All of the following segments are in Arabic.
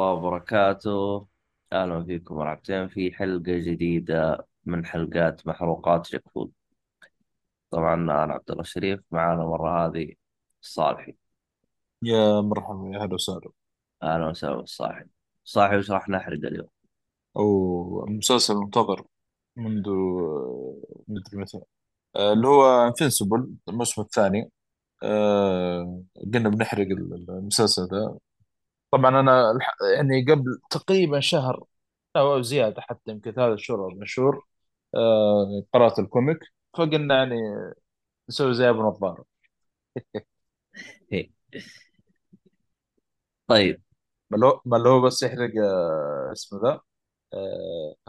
الله وبركاته. أهلا فيكم مرحبتين في حلقة جديدة من حلقات محروقات جاك فود طبعا أنا عبد الله الشريف معانا مرة هذه صالحي. يا مرحبا يا هلا وسهلا. أهلا وسهلا بالصاحي صاحي وش راح نحرق اليوم؟ أو مسلسل منتظر منذ آه، مدري متى. آه، اللي هو انفنسبل الموسم الثاني. آه، قلنا بنحرق ال- المسلسل ده. طبعا الح- يعني قبل تقريبا شهر أو زيادة حتى يمكن ثلاث شهور أو شهور آه، قرأت الكوميك فقلنا يعني نسوي زي أبو نظارة إيه. طيب. ما هو ما اللي هو بس يحرق آه، اسمه ذا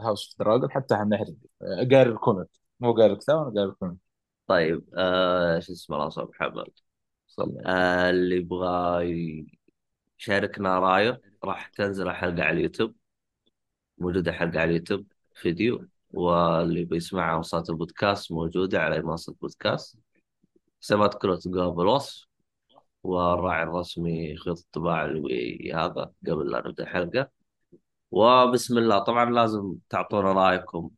هاوس اوف دراجون حتى حنحرق آه، قاري الكوميك. مو قاري الكتاب أنا قاري الكوميك طيب آه شو اسمه صبح محمد. صلى آه اللي يبغى يشاركنا راية راح تنزل حلقة على اليوتيوب موجودة حلقة على اليوتيوب فيديو واللي بيسمعها صوت البودكاست موجودة على منصة بودكاست حسابات كلها تلقاها بالوصف والراعي الرسمي خيط الطباعة اللي هذا قبل لا نبدأ الحلقة وبسم الله طبعا لازم تعطونا رأيكم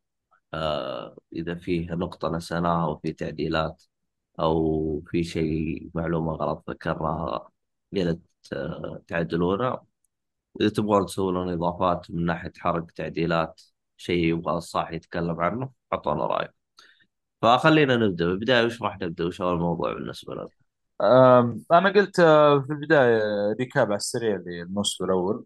آه إذا فيه نقطة نسيناها أو في تعديلات أو في شيء معلومة غلط ذكرناها. يا آه، تعدلونا إذا تبغون تسوون لنا إضافات من ناحية حرق تعديلات شيء يبغى الصاح يتكلم عنه أعطونا رأيكم فخلينا نبدأ. بالبداية وش راح نبدأ؟ وش أول موضوع بالنسبة لنا؟ أنا قلت آه، في البداية recap على السريع للموسم الأول.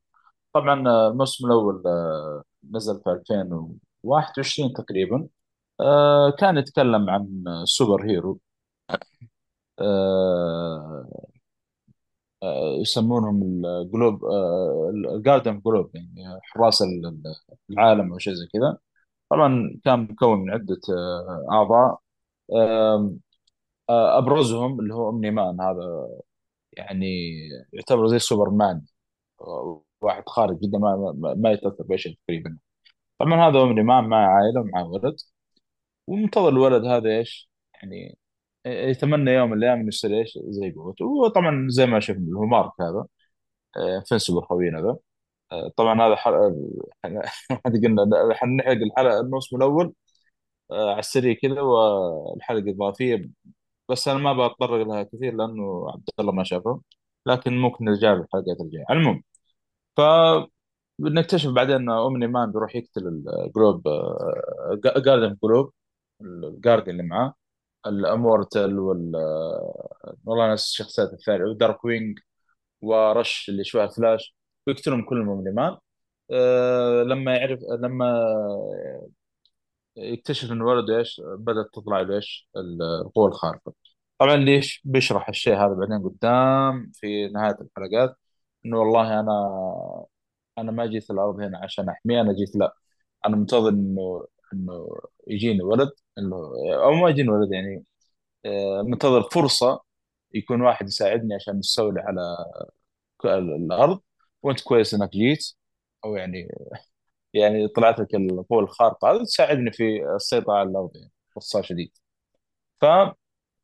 طبعا آه، الموسم الأول آه، نزل في 2021 تقريبا. كان يتكلم عن superhero. يسمونهم ال Globe ال Guardians Globe يعني حراس ال- العالم أو شيء زي كذا. طبعا كان مكون من عدة آه، آه، أبرزهم اللي هو أومني مان. هذا يعني يعتبر زي سوبرمان. واحد خارج جدا ما ما, يتأثر بأي شيء تقريبا. طبعا هذا عمري ما معه عائلة ومعه ولد. ومنتظر الولد هذا إيش؟ يعني يتمنى يوم من الأيام إنه يصير إيش زي قوته وطبعا زي ما شفنا هو مارك هذا آه، فنسبر خوينا ذا آه، طبعا هذا حلقه قلنا حنحرق الحلقة الموسم الأول على السريع كذا والحلقة اضافيه بس أنا ما بتطرق لها كثير لأنه عبد الله ما شافه لكن ممكن نرجع له الحلقات الجاية. المهم ف بنكتشف بعدين ان اومني مان بيروح يقتل الجروب جاردن جروب الجاردن اللي معاه. الامورتال وال آه، والله ناس الشخصيات الثانية ودارك وينج ورش اللي شبه فلاش ويقتلهم كلهم اومني مان أه لما يعرف لما يكتشف إن ولده إيش بدأت تطلع له إيش القوة الخارقة. طبعا ليش بيشرح الشيء هذا بعدين قدام في نهاية الحلقات؟ إنه والله أنا أنا ما جيت الأرض هنا عشان أحميه أنا جيت لا. أنا منتظر إنه إنه يجيني ولد. إنه أو ما يجيني ولد يعني آه، منتظر فرصة يكون واحد يساعدني عشان نستولي على الأرض. وأنت كويس إنك جيت. أو يعني يعني طلعت لك القوه الخارقه هذه تساعدني في السيطره على الأرض يعني باختصار شديد. ف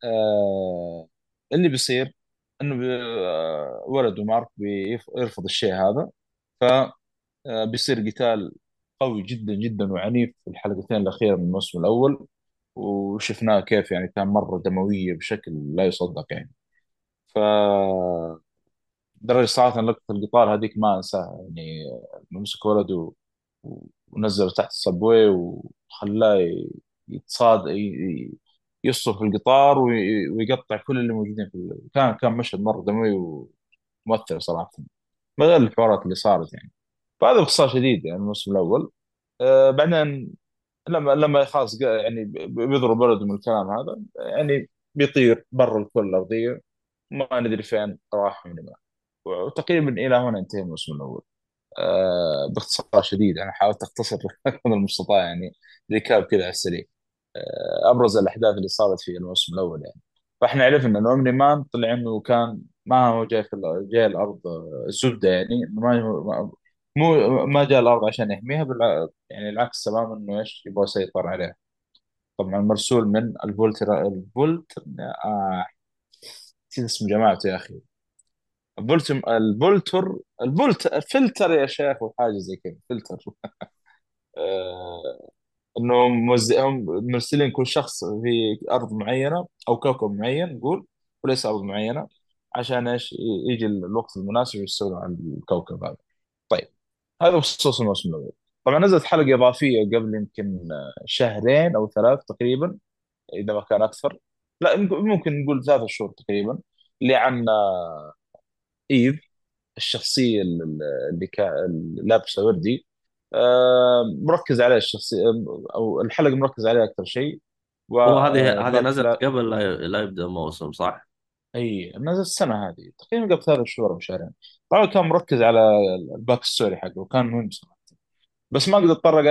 آه، اللي بيصير إنه آه، ولده مارك بيف- بيرفض الشيء هذا. ف بيصير قتال قوي جدا جدا وعنيف في الحلقتين الأخيرة من الموسم الأول. وشفناه كيف يعني كان مرة دموية بشكل لا يصدق يعني. ف درجة صراحة لقطة القطار هذيك ما أنساها يعني. مسك ولده و- ونزله تحت الصبوي وخلاه ي- يتصاد ي- يصف القطار وي- ويقطع كل اللي موجودين في ال... كان كان مشهد مرة دموي ومؤثر صراحة. ما غير الحوارات اللي صارت يعني. فهذا باختصار شديد يعني الموسم الأول. آه بعدين لما لما خلاص يعني بي- بيضرب ولده من الكلام هذا يعني بيطير برا الكرة الأرضية ما ندري فين راح من ما. وتقريبا إلى هنا انتهى الموسم الأول. آه باختصار شديد أنا حاولت أختصر قدر المستطاع يعني ريكاب كذا على السريع. آه أبرز الأحداث اللي صارت في الموسم الأول يعني. فإحنا عرفنا إن أومني مان طلع إنه كان ما هو جاي في جاي الأرض آه، الزبدة يعني ما ما- مو ما جاء الأرض عشان يحميها بالع... يعني العكس تماما إنه إيش؟ يبغى يسيطر عليها. طبعا مرسول من الفولتر الفولت آه نسيت اسم جماعته يا أخي؟ بولت البولتر البولت فلتر يا شيخ وحاجة زي كذا فلتر آه، إنه موزعهم مرسلين كل شخص في أرض معينة أو كوكب معين نقول وليس أرض معينة عشان إيش؟ يجي الوقت المناسب يستولوا على الكوكب هذا. هذا بخصوص الموسم الأول طبعا نزلت حلقة إضافية قبل يمكن شهرين أو ثلاث تقريبا إذا ما كان أكثر. لا ممكن نقول ثلاث شهور تقريبا اللي عن إيف الشخصية اللي كان لابسة وردي آه، مركز عليه الشخصية أو الحلقة مركز عليه أكثر شيء. هو هذه هذه وباقي نزلت قبل لا يبدأ الموسم صح؟ إي نزل السنة هذه. تقريبا قبل ثلاث شهور أو شهرين. طبعا كان مركز على ال back story حقه وكان مهم صراحة. بس ما أقدر أتطرق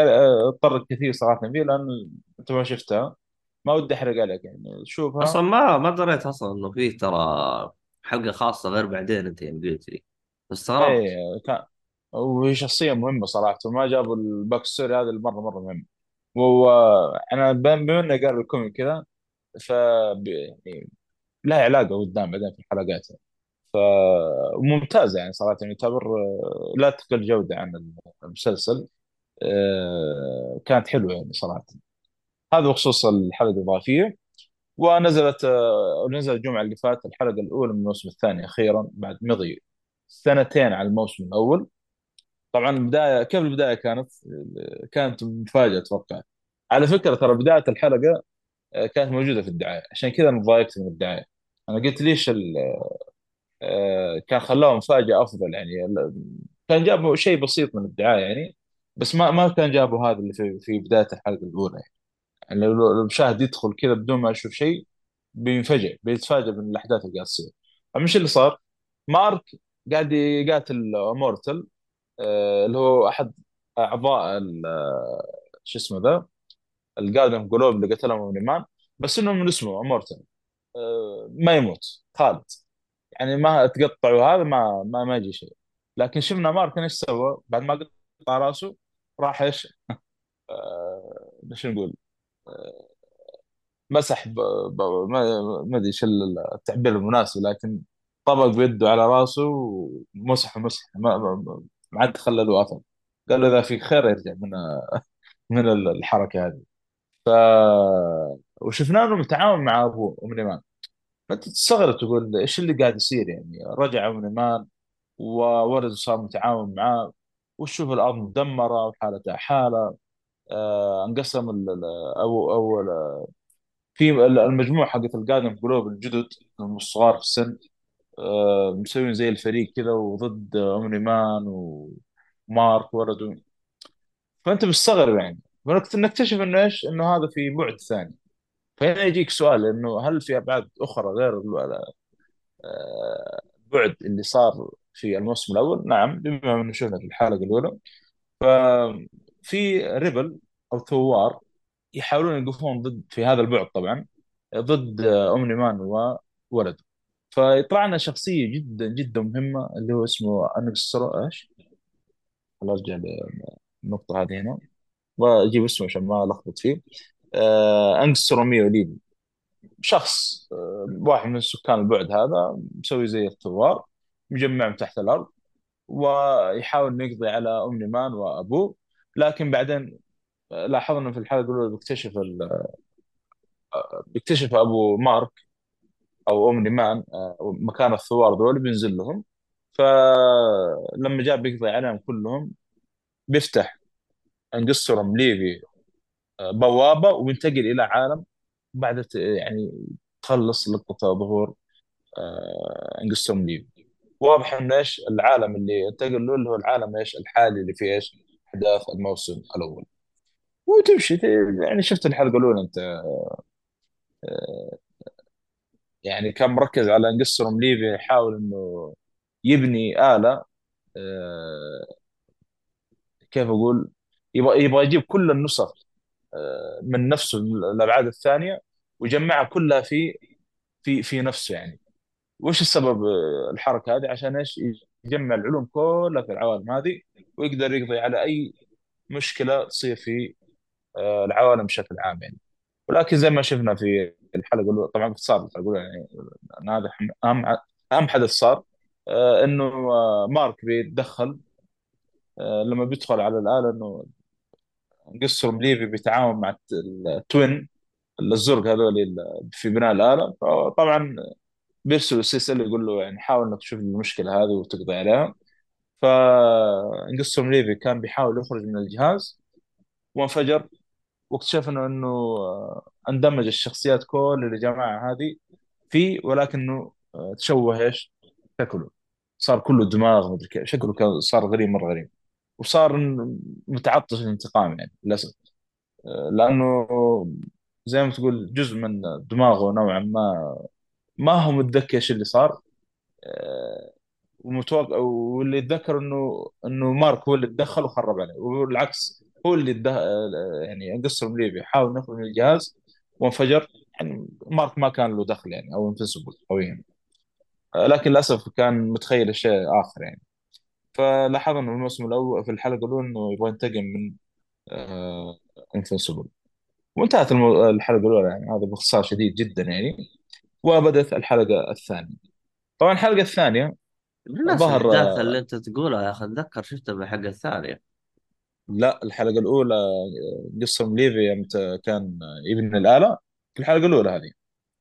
أتطرق كثير صراحة فيه لأن أنت ما شفتها. ما ودي أحرق عليك يعني. أصلا شوفها ما ما دريت أصلا إنه فيه ترى حلقة خاصة غير بعدين أنت يعني قلت لي. إي استغربت كان وهي شخصية مهمة صراحة وما جابوا ال back story هذا المره مرة مهم. وأنا بما إنه قال ال comic كذا ف يعني لها علاقه قدام بعدين في الحلقات. ف وممتازه يعني صراحة يعني يعتبر آه، لا تقل جودة عن المسلسل. آه، كانت حلوة يعني صراحة. هذا بخصوص الحلقة الإضافية. ونزلت آه، نزل الجمعة اللي فاتت الحلقة الأولى من الموسم الثاني أخيرا بعد مضي سنتين على الموسم الأول. طبعا البداية كيف البداية كانت؟ كانت مفاجأة أتوقع. على فكرة ترى بداية الحلقة كانت موجودة في الدعاية. عشان كذا أنا من الدعاية. أنا قلت ليش ال- آه، كان خلاهم مفاجأة أفضل يعني. كان جابوا شيء بسيط من الدعاية يعني بس ما ما كان جابوا هذا اللي في في بداية الحلقة الأولى يعني. يعني لو المشاهد يدخل كذا بدون ما يشوف شيء بينفجع بيتفاجئ من الاحداث اللي قاعدة تصير. فمش اللي صار؟ مارك قاعد يقاتل مورتل آه، اللي هو أحد أعضاء آه، شو اسمه ذا؟ الجاردن جلوب اللي قتلهم من مان بس انه من اسمه مورتل ما يموت خالد. يعني ما تقطع وهذا ما ما ما يجي شيء. لكن شفنا مارتن إيش سوى؟ بعد ما قطع راسه راح إيش؟ آه إيش نقول؟ آه مسح. ما أدري إيش التعبير المناسب لكن طبق بيده على راسه ومسح مسح. ما عاد خلى له اثر قال له إذا فيك خير ارجع من من الحركة هذه. ف وشفنا انه متعاون مع ابوه ام إيمان. فانت تستغرب تقول إيش اللي قاعد يصير يعني؟ رجع ام إيمان وولده صار متعاون معاه وشوف الأرض مدمرة وحالتها حالة. آه انقسم أو أو في ال- المجموعة حقت ال Guardian Globe الجدد الصغار في السن. آه مسوين زي الفريق كذا وضد Omni-Man ومارك ولده فأنت مستغرب يعني. نكتشف إنه إيش؟ إنه هذا في بعد ثاني. فهنا يجيك سؤال إنه هل في أبعاد أخرى غير آه، البعد اللي صار في الموسم الأول؟ نعم بما إنه شفنا في الحلقة الأولى. ففي rebel أو ثوار يحاولون يقفون ضد في هذا البعد طبعا ضد Omni-Man وولده فيطلع لنا شخصية جدا جدا مهمة اللي هو اسمه انكسترو إيش؟ خل ارجع للنقطه هذه هنا. واجيب اسمه عشان ما ألخبط فيه. آه Angstrom Levy شخص آه واحد من سكان البعد هذا مسوي زي الثوار مجمعهم تحت الأرض ويحاول إنه يقضي على Omni-Man وأبوه لكن بعدين لاحظنا في الحلقة الأولى بيكتشف. بيكتشف أبو مارك أو Omni-Man آه، مكان الثوار ذول بينزل لهم فلما جاء بيقضي عليهم كلهم بيفتح Angstrom Levy آه، بوابة وبينتقل إلى عالم بعد يعني تخلص لقطة ظهور آه، انقسطرم ليفي واضح إنه إيش العالم اللي انتقل له اللي هو العالم إيش الحالي اللي فيه إيش أحداث الموسم الأول. وتمشي يعني شفت الحلقة الأولى أنت آه، يعني كان مركز على انقسرهم ليفي يحاول إنه يبني آلة آه، كيف أقول؟ يبغى يجيب كل النسخ من نفسه الأبعاد الثانية ويجمعها كلها في في في نفسه يعني. وش السبب آه، الحركة هذه؟ عشان إيش؟ يجمع العلوم كلها في العوالم هذه ويقدر يقضي على أي مشكلة تصير في آه، العوالم بشكل عام يعني. ولكن زي ما شفنا في الحلقة الاولى طبعا صار الأولى يعني هذا أهم أهم حدث صار آه، إنه آه، مارك بيتدخل آه، لما بيدخل على الآلة إنه Angstrom Levy بيتعاون مع الت- ال twin الزرق هذول في بناء الآلة طبعا بيرسل Cecil يقول له يعني حاول إنك تشوف المشكلة هذه وتقضي عليها. ف Angstrom Levy كان بيحاول يخرج من الجهاز. وانفجر. واكتشف إنه اندمج الشخصيات كل الجماعة هذه فيه ولكنه تشوه إيش؟ شكله. صار كله دماغ مدري كيف. شكله كان صار غريب مرة غريب. وصار متعطش الانتقام يعني للأسف. آه، لأنه زي ما تقول جزء من دماغه نوعا ما ما هو متذكر إيش اللي صار. آه، ومتوقع واللي يتذكر إنه إنه مارك هو اللي تدخل وخرب عليه. والعكس هو اللي ده يعني قصر ليبي حاول نخرج من الجهاز وانفجر. يعني مارك ما كان له دخل يعني أو انفنسبل قويا. آه، لكن للأسف كان متخيل شيء آخر يعني. فلاحظنا في الموسم الأول في الحلقة الأولى إنه يبغى ينتقم من انفنسبل وانتهت المو... الحلقة الأولى يعني هذا باختصار شديد جدا يعني. وبدأت الحلقة الثانية. طبعا الحلقة الثانية بنفس ظهر الاحداث اللي أنت تقولها يا أخي اتذكر شفتها بالحلقة الثانية. لا الحلقة الأولى قصة ليفي يوم كان ابن الآلة. في الحلقة الأولى هذه.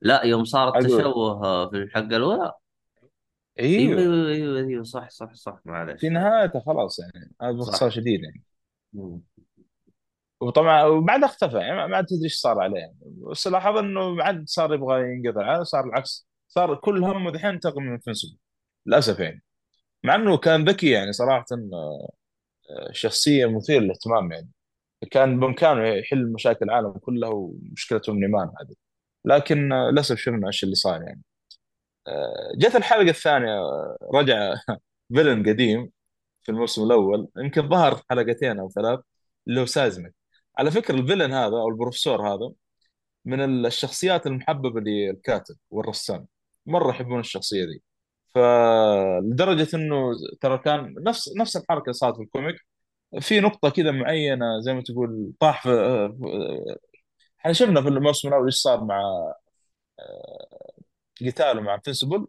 لا يوم صار التشوه في الحلقة الأولى. أيوه. أيوه أيوه أيوه أيوه صح صح صح في معلش نهايتها خلاص يعني هذا باختصار صح شديد يعني. مم. وطبعا وبعدها اختفى يعني ما عاد تدري إيش صار عليه يعني. بس لاحظ إنه ما عاد صار يبغى ينقطع صار العكس صار كل همه دحين ينتقم من انفنسبل للأسف يعني. مع إنه كان ذكي يعني صراحة آه، شخصية مثيرة للاهتمام يعني. كان بإمكانه يحل مشاكل العالم كلها ومشكلته من ايمان هذه. لكن آه، للأسف شفنا إيش اللي صار يعني. آه، جت الحلقة الثانية آه، رجع فيلن قديم في الموسم الأول يمكن ظهر حلقتين أو ثلاث اللي هو سازمك على فكرة الفيلن هذا أو البروفيسور هذا من الشخصيات المحببة للكاتب والرسام. مرة يحبون الشخصية دي. فلدرجة إنه ترى كان نفس نفس الحركة صارت في ال comic. في نقطة كذا معينة زي ما تقول طاح في إحنا شفنا في الموسم الأول إيش صار مع قتاله مع Invincible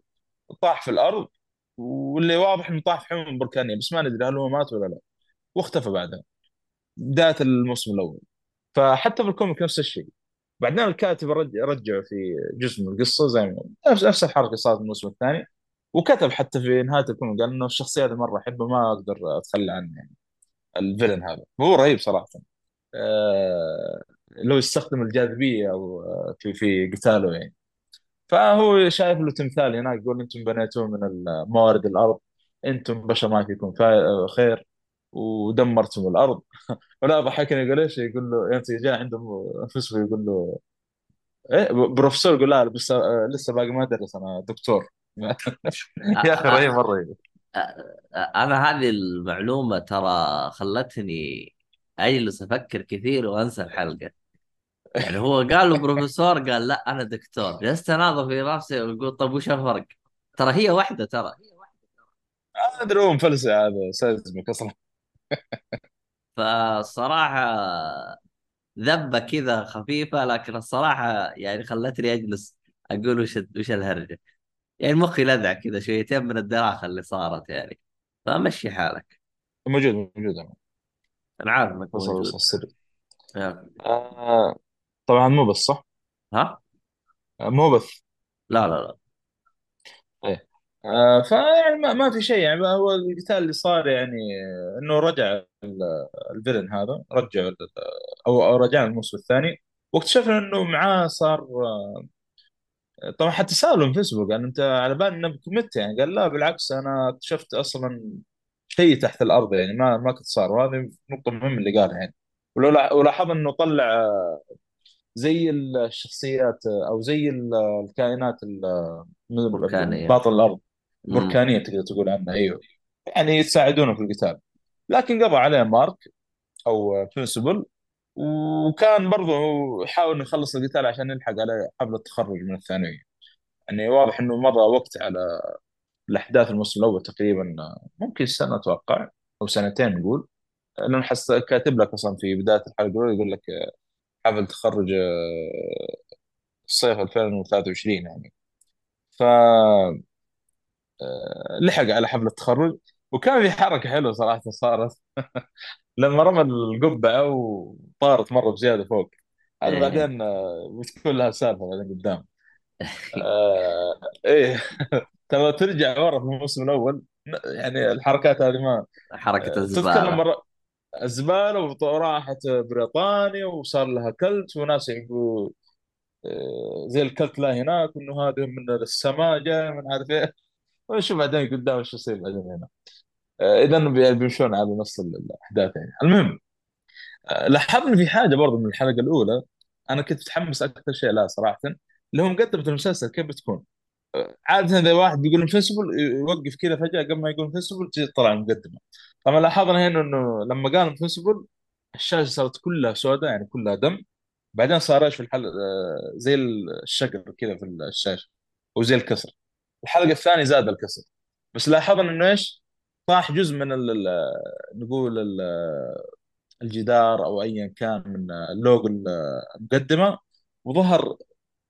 طاح في الأرض واللي واضح إنه طاح في حمم بركانية بس ما ندري هل هو مات ولا لا. واختفى بعدها. بداية الموسم الأول. فحتى في ال comic نفس الشيء. بعدين الكاتب رج- رجعه في جزء من القصة زي ما نفس نفس الحركة صارت الموسم الثاني. وكتب حتى في نهاية الكوميك قال إنه الشخصية هذه مرة احبها ما أقدر أتخلى عنها يعني الفيلن هذا. هو رهيب صراحة. آه لو يستخدم الجاذبية أو آه، في في قتاله يعني. فهو شايف له تمثال هناك يقول أنتم بنيتوه من موارد الأرض أنتم بشر ما فيكم خير ودمرتم الأرض. ولا ضحكني يقول إيش؟ يقول له انت جاء عنده فيسبوك يقول له إيه؟ بروفيسور يقول لا بس لسه باقي ما ادرس أنا دكتور. يا أخي رهيب مرة. أنا هذه المعلومة ترى خلتني أجلس أفكر كثير وأنسى الحلقة. يعني هو قال له بروفيسور قال لا أنا دكتور. جلست أناظر في نفسي وأقول طب وش الفرق؟ ترى هي واحدة ترى. ما أدري هو مفلسع هذا سيزمك أصلا. فالصراحة ذبة كذا خفيفة لكن الصراحة يعني خلتني أجلس أقول وش وش الهرجة. يعني مخي لذع كذا شويتين من الدراخه اللي صارت يعني. فمشي حالك. موجود موجود. أنا عارف إنك وصل وصل موجود السر. آه طبعا مو بس صح؟ ها؟ آه مو بس لا لا لا. إيه آه فيعني ما, ما في شيء يعني هو القتال اللي صار يعني آه، إنه رجع ال- الفيلن هذا رجع ال- أو أو رجع الموسم الثاني. واكتشفنا إنه معاه صار آه، طبعا حتى سالوا في فيسبوك قال أنت على بال إنك مت يعني قال لا بالعكس أنا اكتشفت أصلا شيء تحت الأرض يعني ما ما كنت صار وهذه نقطة مهمة اللي قالها يعني. ولو ولاحظ إنه طلع آه، زي الشخصيات أو زي ال- الكائنات ال- من بركانيه باطن الأرض. بركانية تقدر تقول عنها أيوه. يعني يساعدونه في القتال. لكن قضى عليه مارك أو بينسبل وكان برضه يحاول يخلص القتال عشان يلحق على حفل التخرج من الثانوية. يعني واضح إنه مر وقت على الأحداث الموسم الأول تقريبا ممكن سنة أتوقع أو سنتين نقول. لأنه حس كاتب لك أصلا في بداية الحلقة الأولى يقول لك حفل تخرج آه، الصيف 2023 يعني. ف آه، لحق على حفله التخرج وكان في حركة حلوة صراحة صارت. لما رمى القبعة وطارت مرة بزيادة فوق. هذا إيه. بعدين آه، بتكون لها سالفه بعدين قدام؟ آه إيه. ترى ترجع ورا في الموسم الأول. يعني الحركات هذه ما حركة آه، تذكر لما الزباله وراحت بريطانيا وصار لها cult وناس يبقوا آه، زي ال cult لا هناك وإنه هذا من السماء جاي من عارف إيه. وشوف بعدين؟ قدام إيش يصير بعدين هنا؟ آه، إذا بي- بيمشون على ال- الأحداث يعني. المهم آه، لاحظنا في حاجة برضه من الحلقة الأولى. أنا كنت متحمس أكثر شيء لها صراحة اللي هو مقدمة المسلسل كيف بتكون؟ عادة إذا واحد بيقول Invincible يوقف كذا فجأة قبل ما يقول Invincible تطلع المقدمة. طبعا لاحظنا هنا إنه لما قال Invincible الشاشة صارت كلها سوداء يعني كلها دم. بعدين صار إيش في الحلقة؟ زي الشقر كذا في الشاشة وزي الكسر. الحلقة الثانية زاد الكسر. بس لاحظنا إنه إيش؟ طاح جزء من ال نقول ال- الجدار أو ايا كان من اللوجو المقدمة وظهر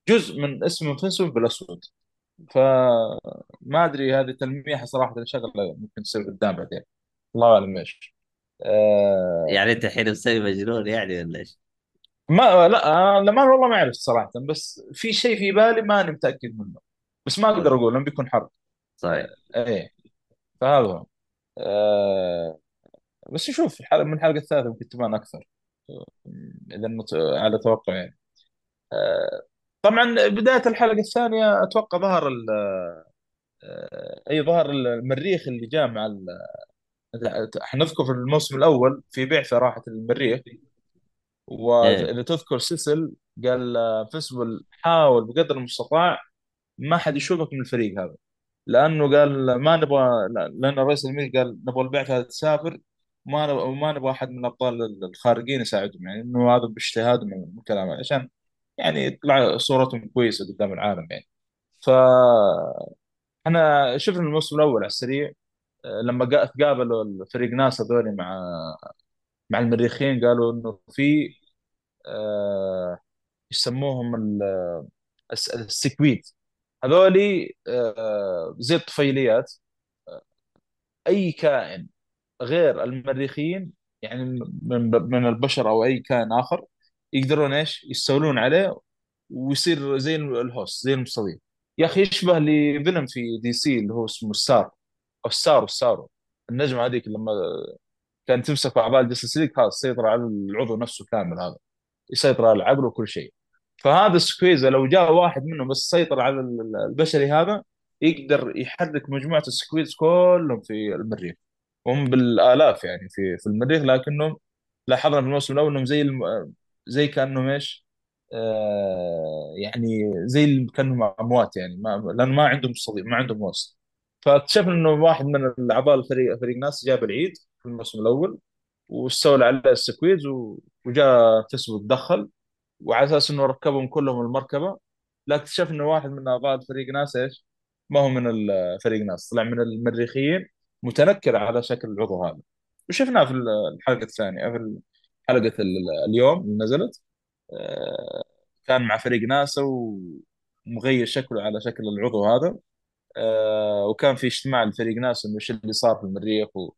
جزء من اسم Invincible بالأسود. فما أدري هذه تلميحة صراحة شغلة ممكن تصير قدام بعدين. الله أعلم إيش. آه يعني أنت الحين مسوي مجنون يعني ولا إيش؟ ما لا لما والله ما أعرف صراحة بس في شيء في بالي ماني متأكد منه بس ما أقدر أقول لأنه بيكون حرب. صحيح آه إيه. فهذا هو. آه بس نشوف من الحلقة الثالثة ممكن تبان أكثر إذا مت- على توقع يعني. آه طبعا بداية الحلقة الثانية أتوقع ظهر ال- آه، أي ظهر المريخ اللي جاء مع لا، حنذكر في الموسم الأول في بعثة راحت المريخ إيه. واذا تذكر سيسل قال آه، فيسبل حاول بقدر المستطاع ما حد يشوفك من الفريق هذا. لأنه قال ما نبغى لا- لأن الرئيس الامريكي قال نبغى البعثة تسافر وما نبغى وما نبغى أحد من الأبطال الخارجين يساعدهم يعني إنه هذا باجتهاد من كلامه عشان يعني يطلع صورتهم كويسة قدام العالم يعني. ف إحنا شفنا الموسم الأول على السريع لما قا- تقابلوا الفريق ناس هذول مع مع المريخيين قالوا إنه في آه يسموهم ال- الس- السكويد. هذولي آه زي الطفيليات أي كائن غير المريخيين يعني من من البشر أو أي كائن آخر يقدرون إيش؟ يستولون عليه ويصير زي ال host زي المستضيف يا أخي يشبه لفيلم في DC اللي هو اسمه Starro. Starro Starro النجمة هذيك لما كان تمسك أعضاء ال Justice League خلاص سيطر على العضو نفسه كامل هذا. يسيطر على العقل وكل شيء. فهذا ال Sequid لو جاء واحد منهم بس سيطر على ال- البشري هذا يقدر يحرك مجموعة ال Sequids كلهم في المريخ. هم بالآلاف يعني في في المريخ لكنهم لاحظنا في الموسم الأول أنهم زي الم... زي كأنهم إيش؟ آه يعني زي كأنهم أموات يعني ما... لأن ما عندهم صديق ما عندهم وسط. فاكتشفنا أنه واحد من الأعضاء الفريق فريق ناس جاب العيد في الموسم الأول واستولى على السكويز و... وجاء تسوي تدخل وعلى أساس إنه ركبهم كلهم المركبة لا اكتشف إنه واحد من أعضاء الفريق ناس إيش؟ ما هو من الفريق ناس طلع من المريخيين متنكر على شكل العضو هذا. وشفناه في الحلقة الثانية في حلقة ال- اليوم اللي نزلت. آه، كان مع فريق ناسا ومغير شكله على شكل العضو هذا. آه، وكان في اجتماع لفريق ناسا إنه إيش اللي صار في المريخ و...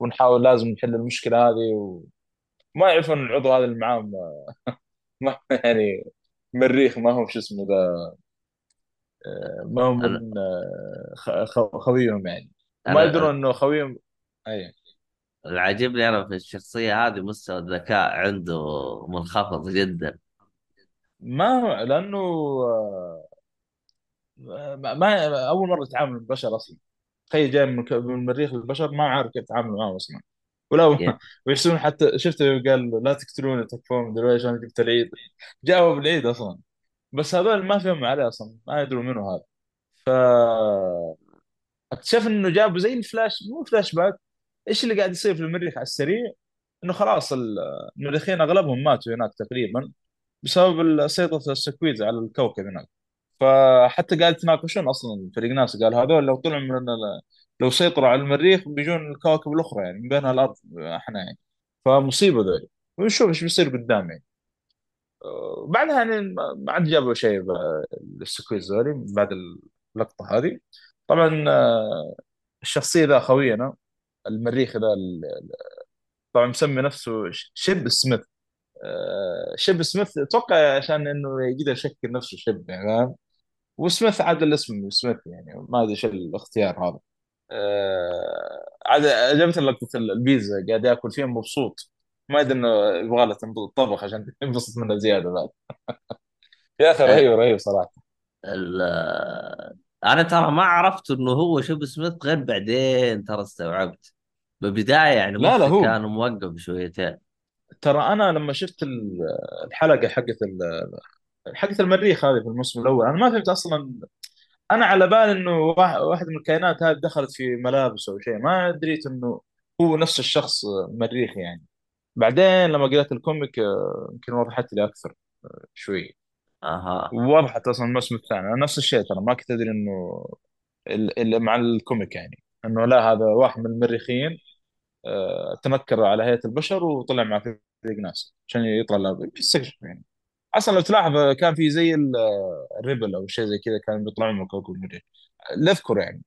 ونحاول لازم نحل المشكلة هذه وما يعرفون العضو هذا اللي معاهم ما يعني مريخ ما هو شو اسمه ذا آه، ما هو من آه، خويهم يعني. وما يدرون إنه خويهم أي. اللي عاجبني أنا في الشخصية هذه مستوى الذكاء عنده منخفض جدا. ما هو لأنه ما ما- أول مرة يتعامل مع البشر أصلا. تخيل جاي من المريخ للبشر ما عارف كيف يتعامل معاهم أصلا. ولو يا ويحسون حتى شفته قال لا تقتلوني تكفون دلوقتي عشان جبت العيد. جاوا بالعيد أصلا. بس هذول ما فهموا عليه أصلا ما يدروا منه هذا. ف اكتشف إنه جابوا زي الفلاش مو flash back. إيش اللي قاعد يصير في المريخ على السريع؟ إنه خلاص ال- المريخيين أغلبهم ماتوا هناك تقريبا بسبب سيطرة ال Sequids على الكوكب هناك. فحتى قاعد يتناقشون أصلا فريق ناس قال هذول لو طلعوا من لو سيطروا على المريخ بيجون الكواكب الأخرى يعني من بينها الأرض إحنا يعني. فمصيبة ذولي. ونشوف إيش بيصير قدام يعني. بعدها يعني ما عاد جابوا شيء ال sequids ذولي بعد اللقطة هذه. طبعا آه، الشخصية ذا خوينا المريخ ذا طبعا مسمي نفسه Shapesmith. آه، Shapesmith أتوقع عشان إنه يقدر يشكل نفسه shape يعني فاهم؟ وسميث عاد الاسم سميث يعني ما أدري إيش الاختيار هذا. آه، عاد عجبتني لقطه البيتزا قاعد ياكل فيها مبسوط. ما يدري إنه يبغى له طبخ عشان ينبسط منه زيادة بعد. يا أخي أه، رهيب رهيب صراحة. ال- أنا ترى ما عرفت إنه هو شوب سميث غير بعدين ترى استوعبت. بالبداية يعني لا لا هو. كان موقف شويتين. ترى أنا لما شفت ال- الحلقة حقت ال- حقت المريخ هذه في الموسم الأول. أنا ما فهمت أصلا أنا على بال إنه واحد من الكائنات هذه دخلت في ملابس أو شيء ما دريت إنه هو نفس الشخص مريخ يعني. بعدين لما قرأت ال comic آه، يمكن وضحت لي أكثر شوي. أها. ووضحت أصلا الموسم الثاني. أنا نفس الشيء ترى ما كنت أدري إنه مع ال comic يعني. إنه لا هذا واحد من المريخيين آه، تنكر على هيئة البشر وطلع مع فريق ناس عشان يطلع له. بيستكشف يعني. أصلا لو تلاحظ آه، كان في زي آه، ال rebel أو شيء زي كذا كانوا بيطلعون من كوكب المريخ اللي اذكر يعني.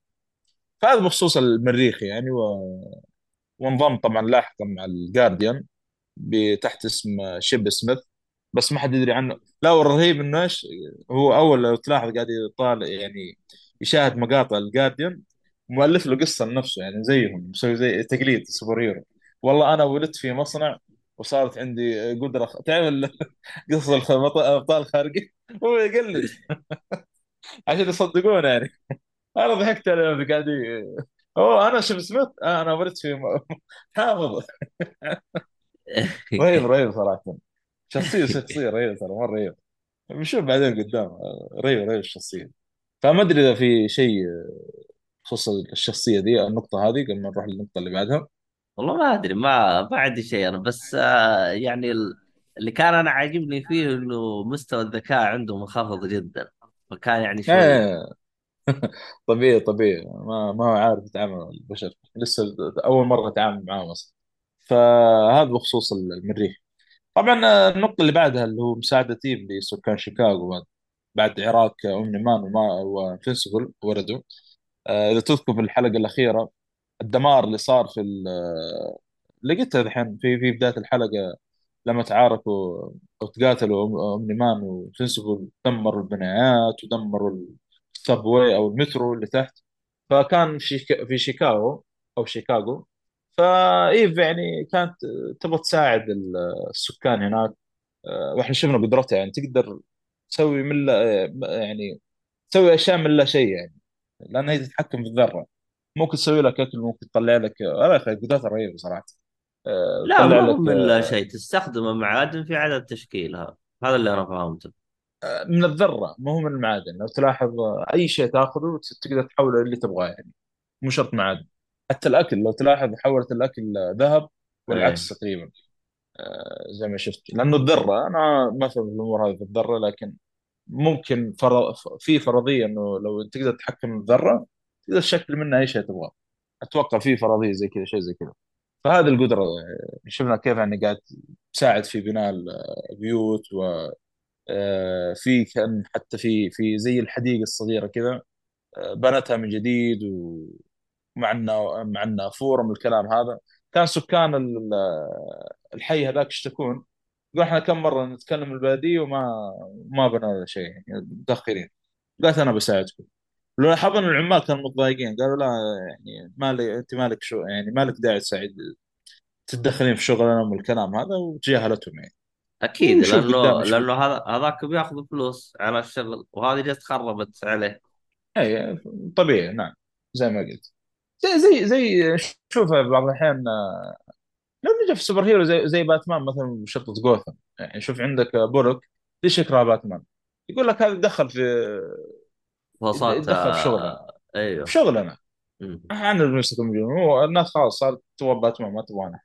فهذا بخصوص المريخ يعني و... وانضم طبعا لاحقا مع ال Guardian تحت اسم Shapesmith. بس ما حد يدري عنه. لا والرهيب إنه إيش هو أول لو تلاحظ قاعد يطالع يعني يشاهد مقاطع ال Guardian مؤلف له قصة لنفسه يعني زيهم مسوي زي تقليد superhero. والله أنا ولدت في مصنع وصارت عندي قدرة تعرف قصص الابطال الخارقين هو يقلد. عشان يصدقونه يعني. أنا ضحكت عليه قاعد أوه أنا شيب سميث آه أنا ولدت في حافظ. رهيب رهيب صراحة. شخصية شخصية رهيبة ترى مرة رهيبة. بنشوف بعدين قدام. رهيب رهيب الشخصية. فما أدري إذا في شيء بخصوص الشخصية دي النقطة هذه قبل ما نروح للنقطة اللي بعدها. والله ما أدري ما ما عندي شيء أنا بس آه، يعني ال- اللي كان أنا عاجبني فيه إنه مستوى الذكاء عنده منخفض جدا فكان يعني شوي إيه. طبيعي طبيعي. ما ما هو عارف يتعامل مع البشر. لسه أول مرة يتعامل معاهم أصلا. فهذا بخصوص المريخ طبعا النقطة اللي بعدها اللي هو مساعدة لسكان شيكاغو بعد عراك Omni-Man وما و Invincible وردوا. آه، إذا تذكر في الحلقة الأخيرة الدمار اللي صار في لقيتها الحين في في بداية الحلقة لما تعاركوا أو تقاتلوا أم- Omni-Man و Invincible دمروا البنايات ودمروا ال subway أو المترو اللي تحت. فكان في شيكا- في شيكاغو أو شيكاغو. فإيف يعني كانت تبغى تساعد ال- السكان هناك. آه، وإحنا شفنا قدرتها يعني تقدر تسوي من يعني تسوي أشياء من لا شيء يعني لأن هي تتحكم في الذرة. ممكن تسوي لك أكل ممكن تطلع لك. آه، يا أخي قدرتها رهيبه صراحة آه، لا ما هو لك من لا شيء. تستخدمه معادن في عدد تشكيلها. هذا اللي أنا فهمته. آه، من الذرة ما هو من المعادن. لو تلاحظ آه، أي شيء تأخذه تقدر تحوله اللي تبغاه يعني. مو شرط معادن. حتى الأكل لو تلاحظ حولت الأكل آه، ذهب والعكس تقريبا. آه، زي ما شفت. لأنه الذرة أنا ما فهمت الأمور هذه في الذرة لكن ممكن فر... في فرضية إنه لو تقدر تتحكم بالذره تقدر تشكل منها أي شيء تبغاه. أتوقع في فرضيه زي كذا شيء زي كذا. فهذه القدرة آه، شفنا كيف يعني قاعد تساعد في بناء البيوت و آه، في كأن حتى في في زي الحديقة الصغيرة كذا آه، بنتها من جديد ومع إنه مع من الكلام هذا. كان سكان ال- الحي هذاك يشتكون يقول إحنا كم مرة نتكلم البلدية وما ما بنوا ولا شيء يعني متأخرين. قالت أنا بساعدكم. لو لاحظنا العمال كانوا متضايقين. قالوا لا يعني ما لي أنت مالك شو يعني مالك داعي تساعد تتدخلين في شغلنا والكلام هذا وتجاهلتهم يعني. أكيد لأنه لأنه هذا هذاك بياخذ فلوس على الشغل وهذه جت خربت عليه. اي طبيعي نعم زي ما قلت. زي زي زي شوف بعض الأحيان لو نجي في superhero زي زي باتمان مثلا بشرطة جوثم يعني شوف عندك Bullock ليش يكره باتمان؟ يقول لك هذا دخل في وصلت يتدخل في شغلنا آه... في أيوه شغلنا مم. إحنا بنمسك هو الناس خلاص صارت تبغى ما تبغانا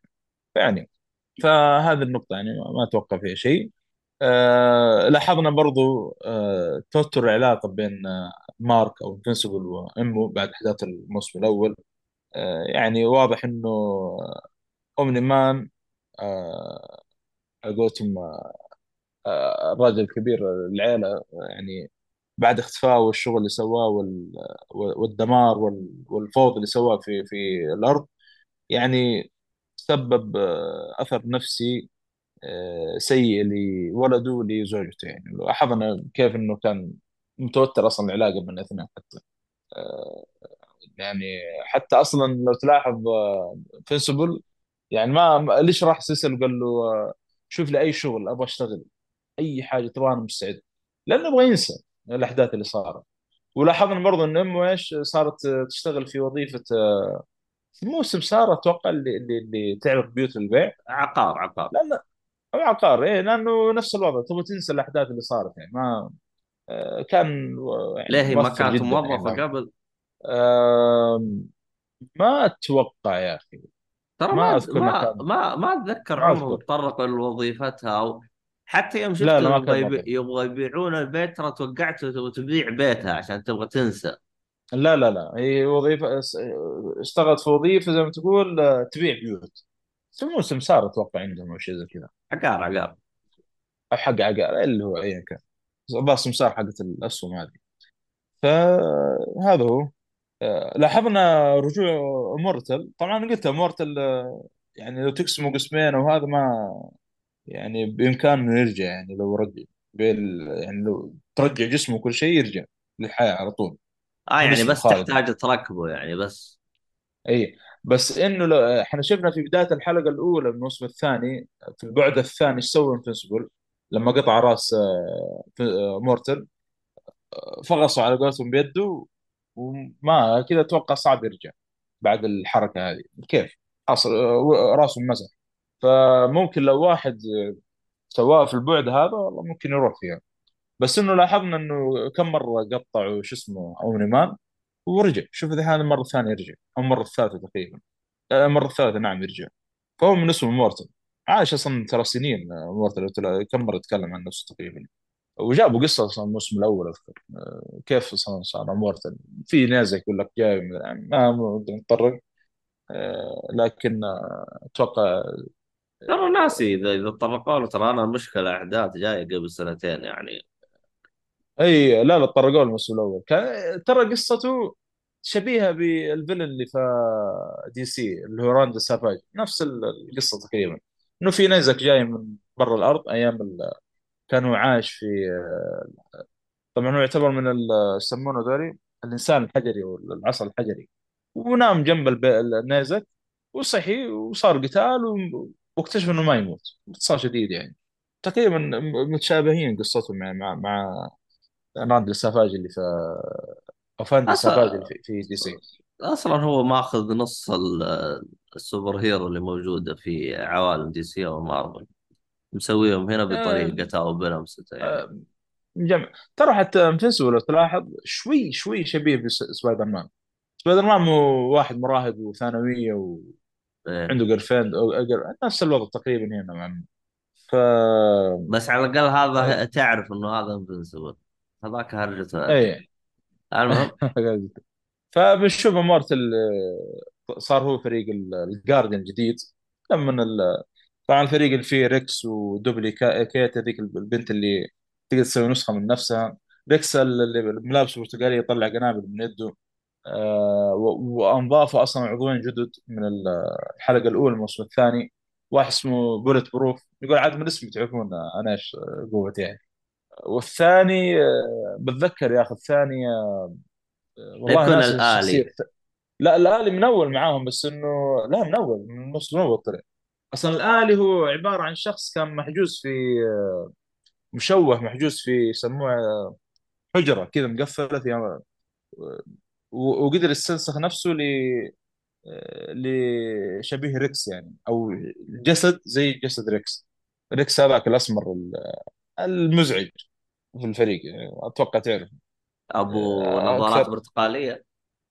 يعني فهذه النقطة يعني ما أتوقع فيها شيء. أه لاحظنا برضو أه توتر العلاقة بين آه، مارك أو انفنسبل وامه بعد إحداث الموسم الأول. أه يعني واضح إنه اومني مان أه على قولتهم آه، الراجل الكبير العيلة يعني بعد اختفاء والشغل اللي سواه وال... والدمار وال... والفوضى اللي سواه في في الأرض يعني سبب آه، أثر نفسي آه، سيء لولده ولزوجته. يعني لاحظنا كيف إنه كان متوتر أصلا العلاقة بين الاثنين حتى. آه، يعني حتى أصلا لو تلاحظ فينسبل يعني ما ليش راح سيسل قال له شوف لي أي شغل أبغى أشتغل أي حاجة تبغى أنا مستعد. لأنه يبغى ينسى. الأحداث اللي صارت. ولاحظنا برضو إن امه إيش صارت آه، تشتغل في وظيفة آه، في موسم سارة أتوقع اللي اللي, اللي تعرف بيوت البيع عقار عقار. لأن أو عقار إيه لأنه نفس الوضع تبغى تنسى الأحداث اللي صارت يعني ما آه، كان آه، يعني ليه ما كانت جدا موظفة يعني. قبل؟ ما أتوقع يا أخي. ترى ما ما ما ما ما أتذكر أذكر. تطرقوا لوظيفتها أو حتى يوم لا شفتهم لا ما يبغى يبغى يبيعون البيت ترى توقعت تبيع بيتها عشان تبغى تنسى. لا لا لا. هي وظيفة اشتغلت في وظيفة زي ما تقول آه، تبيع بيوت. في موسم صار أتوقع عندهم أو شيء زي كذا. عقار عقار. أو حق عقار اللي هو ايا كان. بس مسار حقت الأسهم هذه. فهذا هو. آه، لاحظنا رجوع مورتل. طبعا قلت مورتل آه، يعني لو تقسمه قسمين أو هذا ما يعني بإمكانه انه يرجع يعني لو رجع بال يعني لو ترجع جسمه وكل شيء يرجع للحياة على طول. آه يعني بس خالد تحتاج تركبه يعني بس. إي بس إنه لو إحنا شفنا في بداية الحلقة الأولى من الموسم الثاني في البعد الثاني إيش سوى انفنسبل لما قطع راس آه، آه، مورتل فغصوا على قولتهم بيده وما كذا أتوقع صعب يرجع بعد الحركة هذه. كيف؟ أصل آه، راسه مسح فممكن لو واحد سواء في البعد هذا والله ممكن يروح فيها بس انه لاحظنا انه كم مره قطعوا شو اسمه Omni-Man ورجع شوف الحين المره الثانية يرجع أو المره الثالثه تقريبا آه، المره الثالثه نعم يرجع فهو من اسمه Immortal عايش أصلا ترى سنين آه، تلا- كم مره يتكلم عن نفسه تقريبا وجابوا قصه أصلا الموسم الأول اذكر آه، كيف أصلا صار immortal في ناس يقول لك جاي يعني ما آه، لكن آه، أتوقع ترى ناسي اذا إذا تطرقوا له ترى أنا المشكلة احداث جاية قبل سنتين يعني. أي لا لا تطرقوا الموسم الأول. كان ترى قصته شبيهة بال villain اللي في DC اللي هو Vandal Savage نفس ال- القصة تقريبا. إنه في نيزك جاي من برا الأرض أيام ال... كان هو عايش في طبعا هو يعتبر من يسمونه ذولي الإنسان الحجري أو العصر الحجري. ونام جنب الب... النيزك وصحي وصار قتال و... واكتشف إنه ما يموت. باختصار شديد يعني. تقريبا متشابهين قصتهم يعني مع مع Vandal Savage اللي في Vandal Savage اللي أصلا في, في DC. أصلا هو ماخذ نص ال- ال superhero اللي موجودة في عوالم DC أو مارفل. مسويهم هنا آه، بطريقته أو بلمسته يعني. آه، جمع ترى حتى Invincible لو تلاحظ شوي شوي شبيه ب Spider-Man. Spider-Man واحد مراهق وثانوية إيه. وعنده girlfriend أو أجر... نفس الوضع تقريبا هنا مع ف بس على الأقل هذا تعرف إنه هذا Invincible هذاك هرجته اي المهم. فبنشوف Immortal صار هو فريق ال Guardian الجديد. لما ال... طبعا الفريق اللي فيه Rex و Dupli-Kate هذيك البنت اللي تقدر تسوي نسخة من نفسها. Rex اللي ملابس برتقالي يطلع قنابل من يده. وانضافوا أصلا عضوين جدد من ال- الحلقة الأولى من الموسم الثاني. واحد اسمه Bulletproof. يقول عاد من اسمي تعرفون أنا إيش قوتي يعني. والثاني آه، بتذكر يا أخي الثاني آه، والله يكون الث- لا الآلي من اول معاهم بس إنه لا من اول من الموسم الأول طلع أصلا الآلي هو عبارة عن شخص كان محجوز في آه، مشوه محجوز في يسموها حجرة كذا مقفلة و- وقدر يستنسخ نفسه ل لشبيه Rex يعني أو جسد زي جسد Rex. Rex هذاك الأسمر ال- المزعج في الفريق يعني أتوقع تعرف أبو آه، نظارات أكثر برتقالية.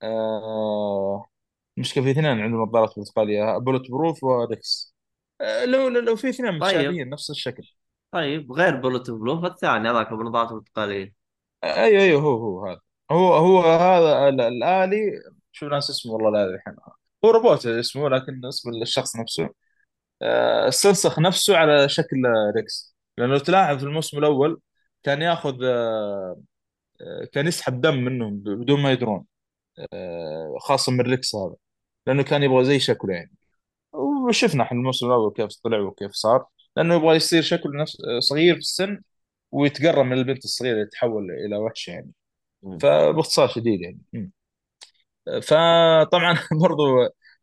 آه، مشكلة في اثنين عندهم نظارات برتقالية Bulletproof و Rex. آه، لو لو في اثنين طيب. متشابهين نفس الشكل. طيب غير Bulletproof الثاني هذاك ابو نظارات برتقالية. آه، أيوه أيوه هو هو هذا. هو هو هذا ال- الآلي شو ناس اسمه والله لا الحين. هو روبوت اسمه لكن اسم الشخص نفسه. آه، استنسخ نفسه على شكل ريكس. لأنه لو تلاحظ في الموسم الأول كان ياخذ آه، آه، كان يسحب دم منهم بدون ما يدرون. آه، خاصة من ريكس هذا. لأنه كان يبغى زي شكله يعني. وشفنا إحنا الموسم الأول كيف طلع وكيف صار. لأنه يبغى يصير شكله نفس صغير في السن ويتقرب من البنت الصغيرة يتحول إلى وحش يعني. فباختصار شديد يعني. فطبعا برضو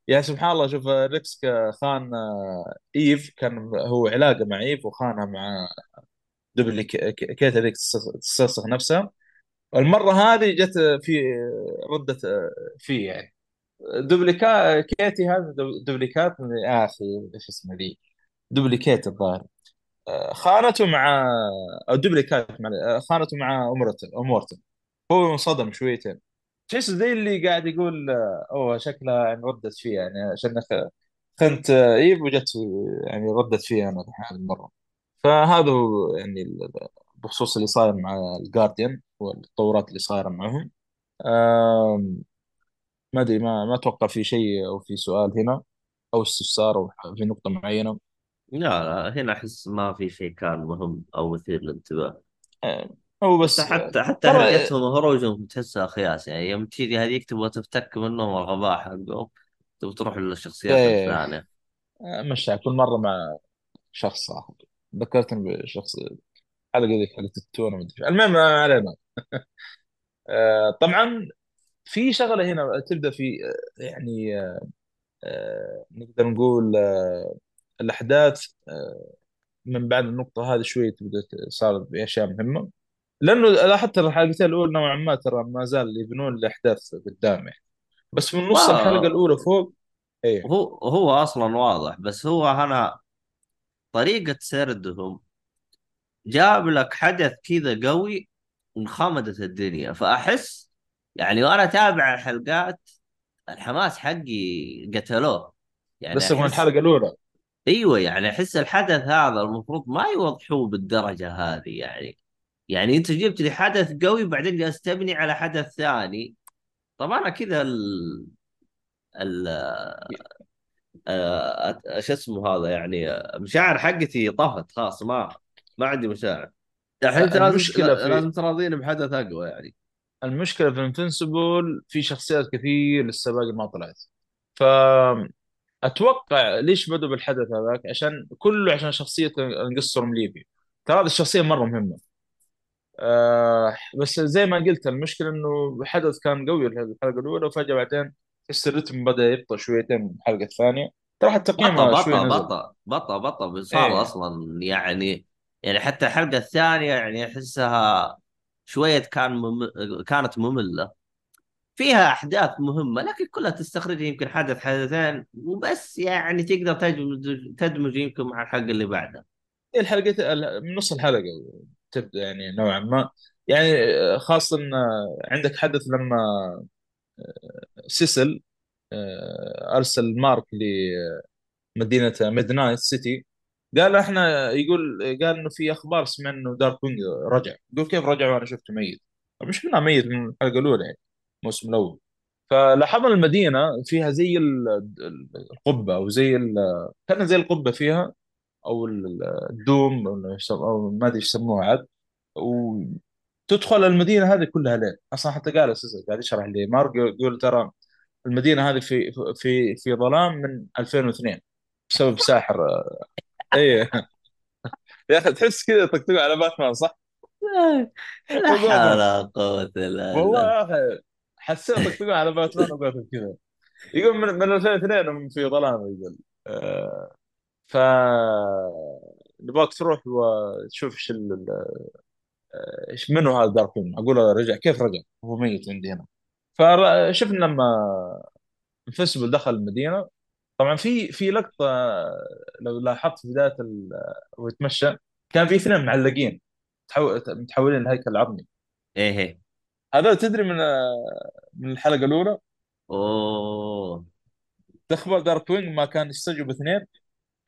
يعني سبحان الله شوف ريكس خان آه، إيف كان هو علاقة مع إيف وخانها مع ك- كيت هذيك تستنسخ نفسها. المرة هذه جت في ردة فيه يعني. Dupli-Kate هذا دو- Dupli-Kate من- يا أخي إيش اسمه ذي؟ Dupli-Kate الظاهر. آه، خانته مع أو Dupli-Kate مع آه، خانته مع Immortal Immortal. هو انصدم شويتين تحس زي اللي قاعد يقول آه، أوه شكلها يعني ردت فيه يعني عشان خ- خنت آه، إيف وجت يعني ردت فيه أنا هذه المره فهذا هو يعني ال- بخصوص اللي صاير مع الجارديان والتطورات اللي صايرة معهم. ما أدري ما ما أتوقع في شيء أو في سؤال هنا أو استفسار أو في نقطة معينة. لا لا هنا أحس ما في شيء كان مهم أو مثير للانتباه. آه، هو بس آه، حتى حتى ترى هرجتهم وهروجهم تحسها خياس يعني يوم تيجي هذيك تبغى تفتك منهم الغباء حقهم تبغى تروح للشخصيات آه، الثانية. آه، مشى. كل مرة مع شخص آخر. ذكرتني بشخص الحلقة ذيك حلقه التونه. المهم ما علينا. آه، طبعا في شغلة هنا تبدأ في آه، يعني آه، نقدر نقول آه، الأحداث آه، من بعد النقطة هذه شوي تبدأ صارت بأشياء مهمة. لأنه لاحظت الحلقتين الاولى نوعا ما ترى ما زال يبنون الأحداث قدام يعني بس من نص الحلقة الأولى فوق إيه. هو أصلا واضح بس هو هنا طريقة سردهم جاب لك حدث كذا قوي انخمدت الدنيا. فأحس يعني وأنا أتابع الحلقات الحماس حقي قتلوه. يعني بس من الحلقة الأولى. أيوه يعني أحس الحدث هذا المفروض ما يوضحوه بالدرجة هذه يعني. يعني انت جبت لي حدث قوي بعدين جالس تبني على حدث ثاني. طب أنا كذا ال ال آه، شو اسمه هذا يعني مشاعر حقتي طفت خلاص ما ما عندي مشاعر. الحين أنت لازم المشكلة لا- في لازم تراضيني بحدث أقوى يعني. المشكلة في انفنسبل في شخصيات كثير لسه باقي ما طلعت. ف أتوقع ليش بدوا بالحدث هذاك؟ عشان كله عشان شخصية انقصر مليفي ترى هذه الشخصية مرة مهمة. آه بس زي ما قلت المشكلة إنه الحدث كان قوي الحلقة الأولى وفجأة بعدين تحس الرتم بدأ يبطأ شويتين من الحلقة الثانية. ترى تقييمها شوي بطة نزل بطة بطة بطة صار إيه. أصلا يعني يعني حتى الحلقة الثانية يعني أحسها شوية كان مم... كانت مملة. فيها أحداث مهمة لكن كلها تستخرج يمكن حدث حدثين وبس يعني تقدر تدمج تدمج يمكن مع الحلقة اللي بعدها. هي الحلقة من نص الحلقة. تبدأ يعني نوعا ما. يعني آه، خاصه آه، عندك حدث لما سيسل آه، أرسل مارك لمدينه Midnight City. قال إحنا يقول قال إنه في أخبار سمعنا إنه Darkwing رجع. يقول كيف رجع وأنا شفته ميت. وشفناه ميت من الحلقة الاولى يعني الموسم الأول. فلاحظنا المدينة فيها زي ال- ال- القبة أو زي كان زي القبة فيها. أو ال- الدوم أو ما أدري إيش يسموها عاد. وتدخل المدينة هذه كلها ليل أصلا حتى قال أساسا قاعد يشرح لي. مارك يقول ترى المدينة هذه في في في ظلام من 2002 بسبب ساحر. اي يا أخي تحس كذا طقطقوا على باتمان صح؟ لا حول ولا قوة إلا والله يا أخي حسيت طقطقوا على باتمان وجوثم كذا. يقول من, من 2002 هم في ظلام يقول. آه. ف نبغاك تروح وتشوف إيش ال- إيش منو هذا دارك وين أقول له رجع كيف رجع؟ هو ميت عندي هنا. فشفنا لما انفسبل دخل المدينة. طبعا في في لقطة لو لاحظت في بداية ال- وهو يتمشى كان في اثنين معلقين متحو- متحولين لهيكل عظمي. إيه إيه. هذا تدري من من الحلقة الأولى؟ أوه. تخبر دارك وينج ما كان يستجوب اثنين.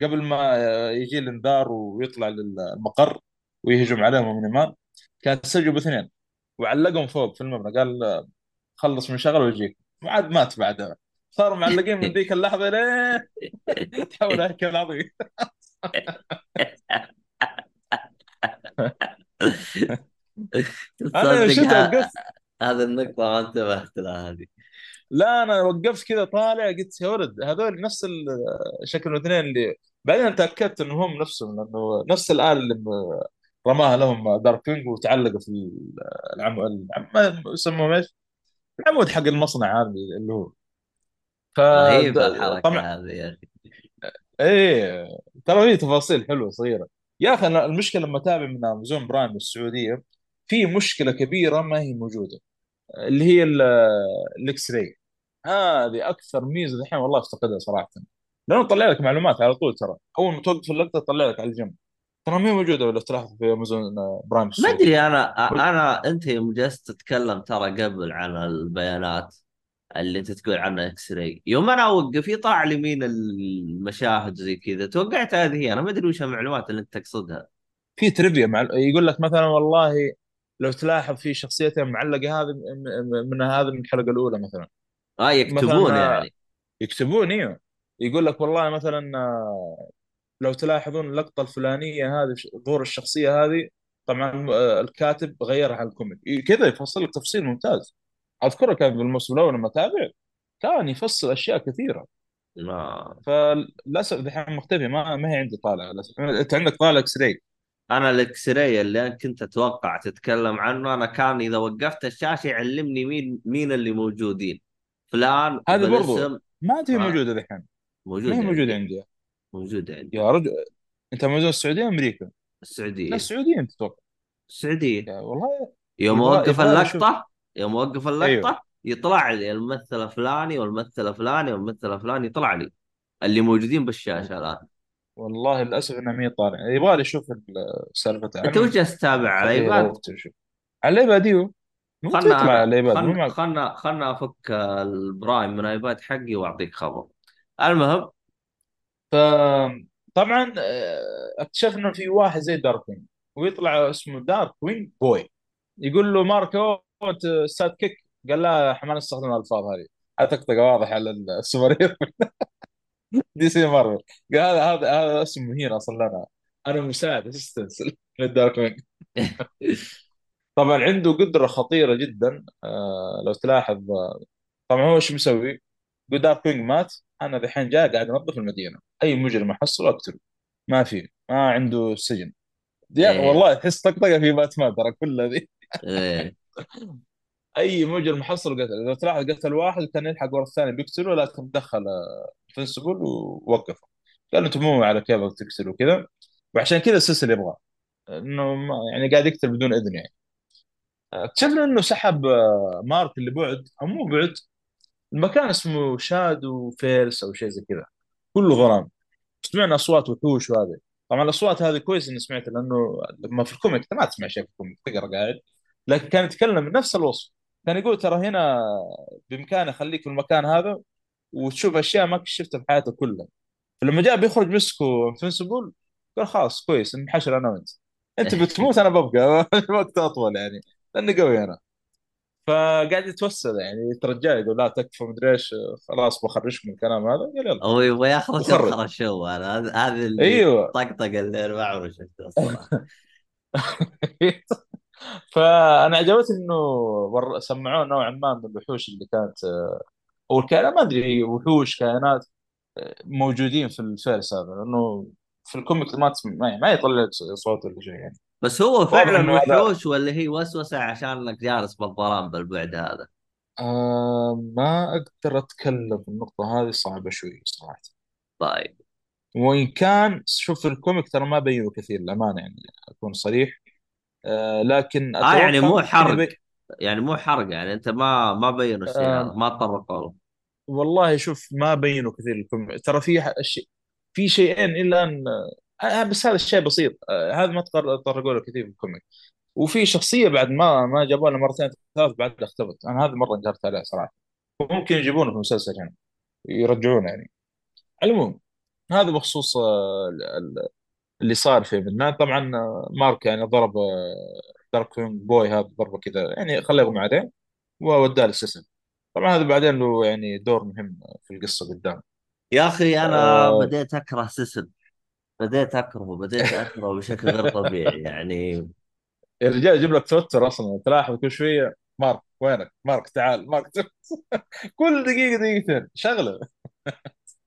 قبل ما يجي الإنذار ويطلع للمقر ويهجم عليهم من اليمان كان يستجوب اثنين وعلقهم فوق في المبنى قال خلص من شغله ويجيك. وعاد مات بعدها صاروا معلقين من ذيك اللحظة ليه تحول هيكل عظيم. أنا شفت وقفت؟ هذه النقطة ما انتبهت لها هذه. لا أنا وقفت كذا طالع قلت يا ولد هذول نفس شكل الاثنين اللي بعدين تأكدت انهم هم نفسهم لأنه نفس الآلة اللي رماها لهم دارك كينج وتعلقوا في العم... العم... ما يسموه إيش؟ العمود حق المصنع هذا اللي هو. ف رهيبة طبعا الحركة هذه يا أخي. إيه ترى في تفاصيل حلوة صغيرة. يا أخي المشكلة لما أتابع من Amazon Prime السعودية في مشكلة كبيرة ما هي موجودة اللي هي ال- ال X-Ray. هذه أكثر ميزة الحين والله أفتقدها صراحة. لأنه طلع لك معلومات على طول ترى. أول ما توقف اللقطة تطلع لك على الجنب. ترى ما هي موجودة ولا تلاحظ في Amazon Prime ما أدري السعوديه أنا أنا أنت يوم جلست تتكلم ترى قبل عن البيانات اللي أنت تقول عنها X-Ray يوم أنا أوقف يطلع لي مين المشاهد زي كذا. توقعت هذه هي. أنا ما أدري وش المعلومات اللي أنت تقصدها. في trivia مع يقول لك مثلا والله لو تلاحظ في شخصيتين معلقة هذه من من هذا من الحلقة الأولى مثلا. آه يكتبون مثلا يعني. يكتبون إيوه. يقول لك والله مثلا آه، لو تلاحظون اللقطة الفلانية هذه ظهور الشخصية هذه طبعا آه، الكاتب غيرها على ال comic كذا يفصل لك تفصيل ممتاز. أذكره كان بالموسم الأول لما أتابع كان يفصل أشياء كثيرة. ما. فللأسف دحين مختفي ما ما هي عندي طالعه للأسف. أنت عندك طالع X-Ray أنا ال X-Ray اللي كنت أتوقع تتكلم عنه أنا كان إذا وقفت الشاشة يعلمني مين مين اللي موجودين. فلان هذه برضو. ما آه موجودة دحين ما هي موجودة عندي. موجوده عندي. يا رجل أنت موجود السعودية أمريكا؟ لا السعودية السعوديه أنت تتوقع السعودية. والله. يوم اوقف اللقطة يوم اوقف أيوه. اللقطة يطلع لي الممثل الفلاني والممثل الفلاني والممثل الفلاني يطلع لي. اللي موجودين بالشاشة الآن. والله للأسف انها ما هي طالعه يبغى لي أشوف سالفة أنت وش جالس تتابع؟ على خليه iPad. وقت نشوف على ال iPad إيوه. خلنا الايباد خلنا خلنا خلنا أفك ال Prime من iPad حقي وأعطيك خبر. المهم فطبعا آه، اكتشفنا في واحد زي Darkwing ويطلع اسمه Darkwing Boy. يقول له مارك انت sidekick. قال لا ما نستخدم الألفاظ هذه. طقطقه واضحه على ال superhero DC Marvel. قال هذا هذا هذا اسم مهين أصلا لنا. أنا مساعد assistant لل Darkwing طبعا عنده قدرة خطيرة جدا آه لو تلاحظ آه، طبعا هو إيش مسوي؟ يقول دارك وينج مات أنا الحين جاي قاعد أنظف المدينة. أي مجرم احصله أقتله. ما في. ما عنده سجن. إيه. والله تحس طقطقة في باتمان ترى كلها ذي إيه. أي مجرم حصل قتل. إذا تلاحظ قتل واحد كان يلحق ورا الثاني بيقتله لكن دخل فنسبل ووقفه. قال أنتم مو على كيفك تقتلوا كذا؟ وعشان كذا السلسلة يبغاه إنه يعني قاعد يقتل بدون إذن يعني. اكتشفنا إنه سحب مارك اللي بعد. أو مو بعد. المكان اسمه Shadowverse أو شيء زي كذا. كله ظلام سمعنا أصوات وحوش وهذه طبعا الأصوات هذه كويس إني سمعتها لأنه لما في ال comic ما تسمع شيء في ال comic تقرأ قاعد. لكن كان يتكلم بنفس الوصف. كان يقول ترى هنا بإمكاني أخليك في المكان هذا وتشوف أشياء ما شفتها في حياتك كلها. فلما جاء بيخرج مسكه Invincible قال خلاص كويس انحشر أنا وأنت. أنت بتموت أنا ببقى. وقت اطول يعني. لأني قوي أنا. فقاعد يتوسل يعني يترجى يقول لا تكفى مدري إيش خلاص بخرجكم من الكلام هذا قال يلا. هو يبغى تبخر الشو أنا هذا؟ هذا اللي أيوه. طقطق اللي ما عمري شفته فأنا عجبتني إنه ور- سمعوه نوعا ما من الوحوش اللي كانت أو الكائنات ما أدري وحوش كائنات موجودين في ال verse هذا لأنه في ال comic ما تسمع ما, ما يطلع صوت ولا شيء يعني. بس هو فعلا وحوش ولا هي وسوسة عشانك جالس بالظلام بالبعد هذا؟ آه ما أقدر أتكلم في النقطة هذه صعبة شوي صراحة. طيب. وإن كان شوف ال comic ترى ما بينوا كثير للأمانة يعني أكون صريح. آه لكن آه يعني مو حرق. يبي يعني مو حرق يعني أنت ما ما بينوا الشيء هذا آه ما تطرقوا له. والله شوف ما بينوا كثير ال comic. ترى في ح- في شيئين إلا أن بس هذا الشيء بسيط. آه هذا ما تطرقوا له كثير في ال comic. وفي شخصية بعد ما ما جابوها لها مرتين ثلاث بعد اختفت. أنا هذه مرة انكرت عليها صراحة. ممكن يجيبونه في المسلسل هنا يرجعونه يعني. العموم هذا بخصوص آه، ال- ال- اللي صار في Midnight طبعا آه، مارك يعني ضرب آه، Dark Boy هذا ضربة كذا. يعني خليه يغمى عليه ووداه للسجن. طبعا هذا بعدين له يعني دور مهم في القصة قدام. يا أخي أنا آه. بديت أكره سيسل بديت أكرهه بديت أكرهه بشكل غير طبيعي يعني يا رجال يجيب لك توتر أصلا تلاحظ كل شوية مارك وينك مارك تعال مارك تعال. كل دقيقة دقيقتين شغلة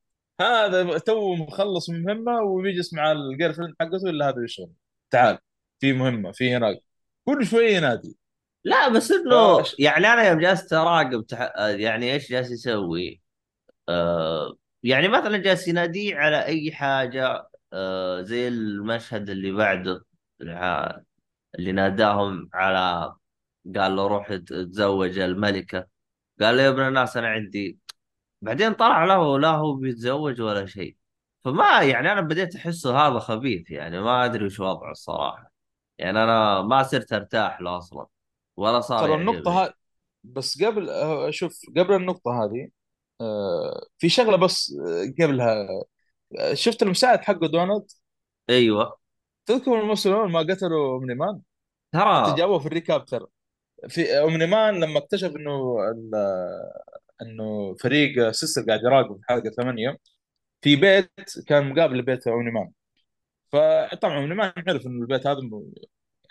هذا تو مخلص من مهمة ويجلس مع ال girlfriend حقته إلا هذا يشغل تعال في مهمة في هناك كل شوية ينادي لا بس إنه. يعني أنا يوم جالس أراقب تح... يعني إيش جالس يسوي؟ آه يعني مثلا جالس يناديه على أي حاجة آه زي المشهد اللي بعده اللي ناداهم على قال له روح تزوج الملكة. قال له يا ابن الناس أنا عندي بعدين طلع له لا هو بيتزوج ولا شيء. فما يعني أنا بديت احسه هذا خبيث يعني ما أدري وش وضعه الصراحة. يعني أنا ما صرت أرتاح له أصلا ولا صار ترى النقطة يعجبني. ها بس قبل آه، شوف قبل النقطة هذه آه، في شغلة بس قبلها شفت المساعد حقه دونالد؟ أيوه. تذكر الموسم الأول ما قتلوا أومني مان؟ ترى جابوه في ال recap ترى. في أومني مان لما اكتشف إنه ال- إنه فريق سيسل قاعد يراقب في حلقة ثمانية في بيت كان مقابل لبيت أومني مان. فطبعا أومني مان عرف إنه البيت هذا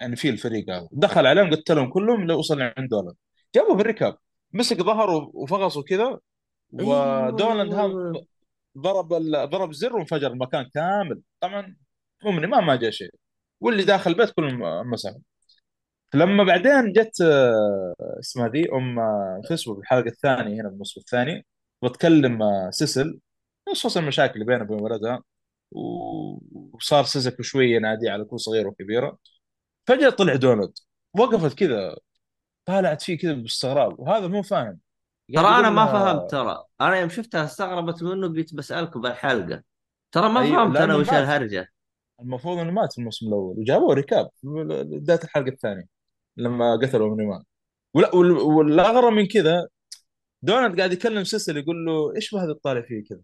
يعني فيه الفريق هذا. دخل عليهم قتلهم كلهم لو وصل عند دونالد جابوه في ال recap مسك ظهره وفغصه كذا ودونالد أيوه هم أيوه. ضرب ال... ضرب الزر وانفجر المكان كامل. طبعا اومني مان ما جاء شيء. واللي داخل البيت كلهم مسحوا لما بعدين جت آه، اسمها ذي أم آه، شو اسمه بالحلقة الثانية هنا بالنصف الثاني بتكلم آه، سيسل. خصوص المشاكل اللي بينها وبين ولدها. وصار سيسل شوية ينادي على كل صغيرة وكبيرة. فجأة طلع دونالد وقفت كذا طالعت فيه كذا باستغراب وهذا مو فاهم. ترى أنا ما فهمت ترى أنا يوم شفتها استغربت منه قلت بسالكم بالحلقة ترى ما اي فهمت أنا وش الهرجه المفروض إنه مات في الموسم الأول وجابوه recap في بداية الحلقة الثانية لما قتله أومني مان ولا وال- والأغرب من كذا دونالد قاعد يكلم سيسل يقول له إيش بهذا الطالع فيه كذا؟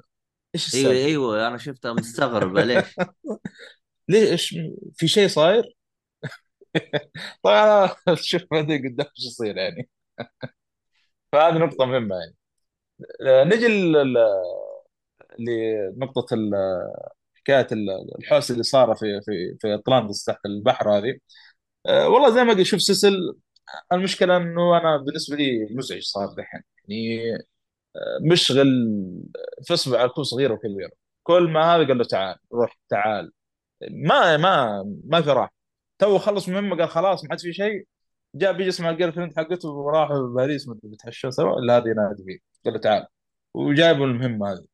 إيش أيوه السالفة؟ أيوه أنا شفتها مستغربة ليش؟ ليه إيش في شيء صاير؟ طبعا شوف بعدين قدام إيش يصير يعني. فهذه نقطة مهمة يعني. نجي لنقطة حكاية ال- الحوسة اللي صار في في في اطلانتس تحت البحر هذه. آه، والله زي ما قلت شوف سيسل المشكلة إنه أنا بالنسبة لي مزعج صار دحين. يعني آه، مشغل في اصبع على كل صغيرة وكبيرة كل ما هذا قال له تعال روح تعال. ما ما ما في راحة. تو خلص مهمة قال خلاص ما عاد في شيء. جاء بيجلس مع ال girlfriend حقته وراحوا باريس مدري بيتعشوا سوا؟ الا هذه ينادي فيه قال له تعال. وجايبوا المهمة هذه.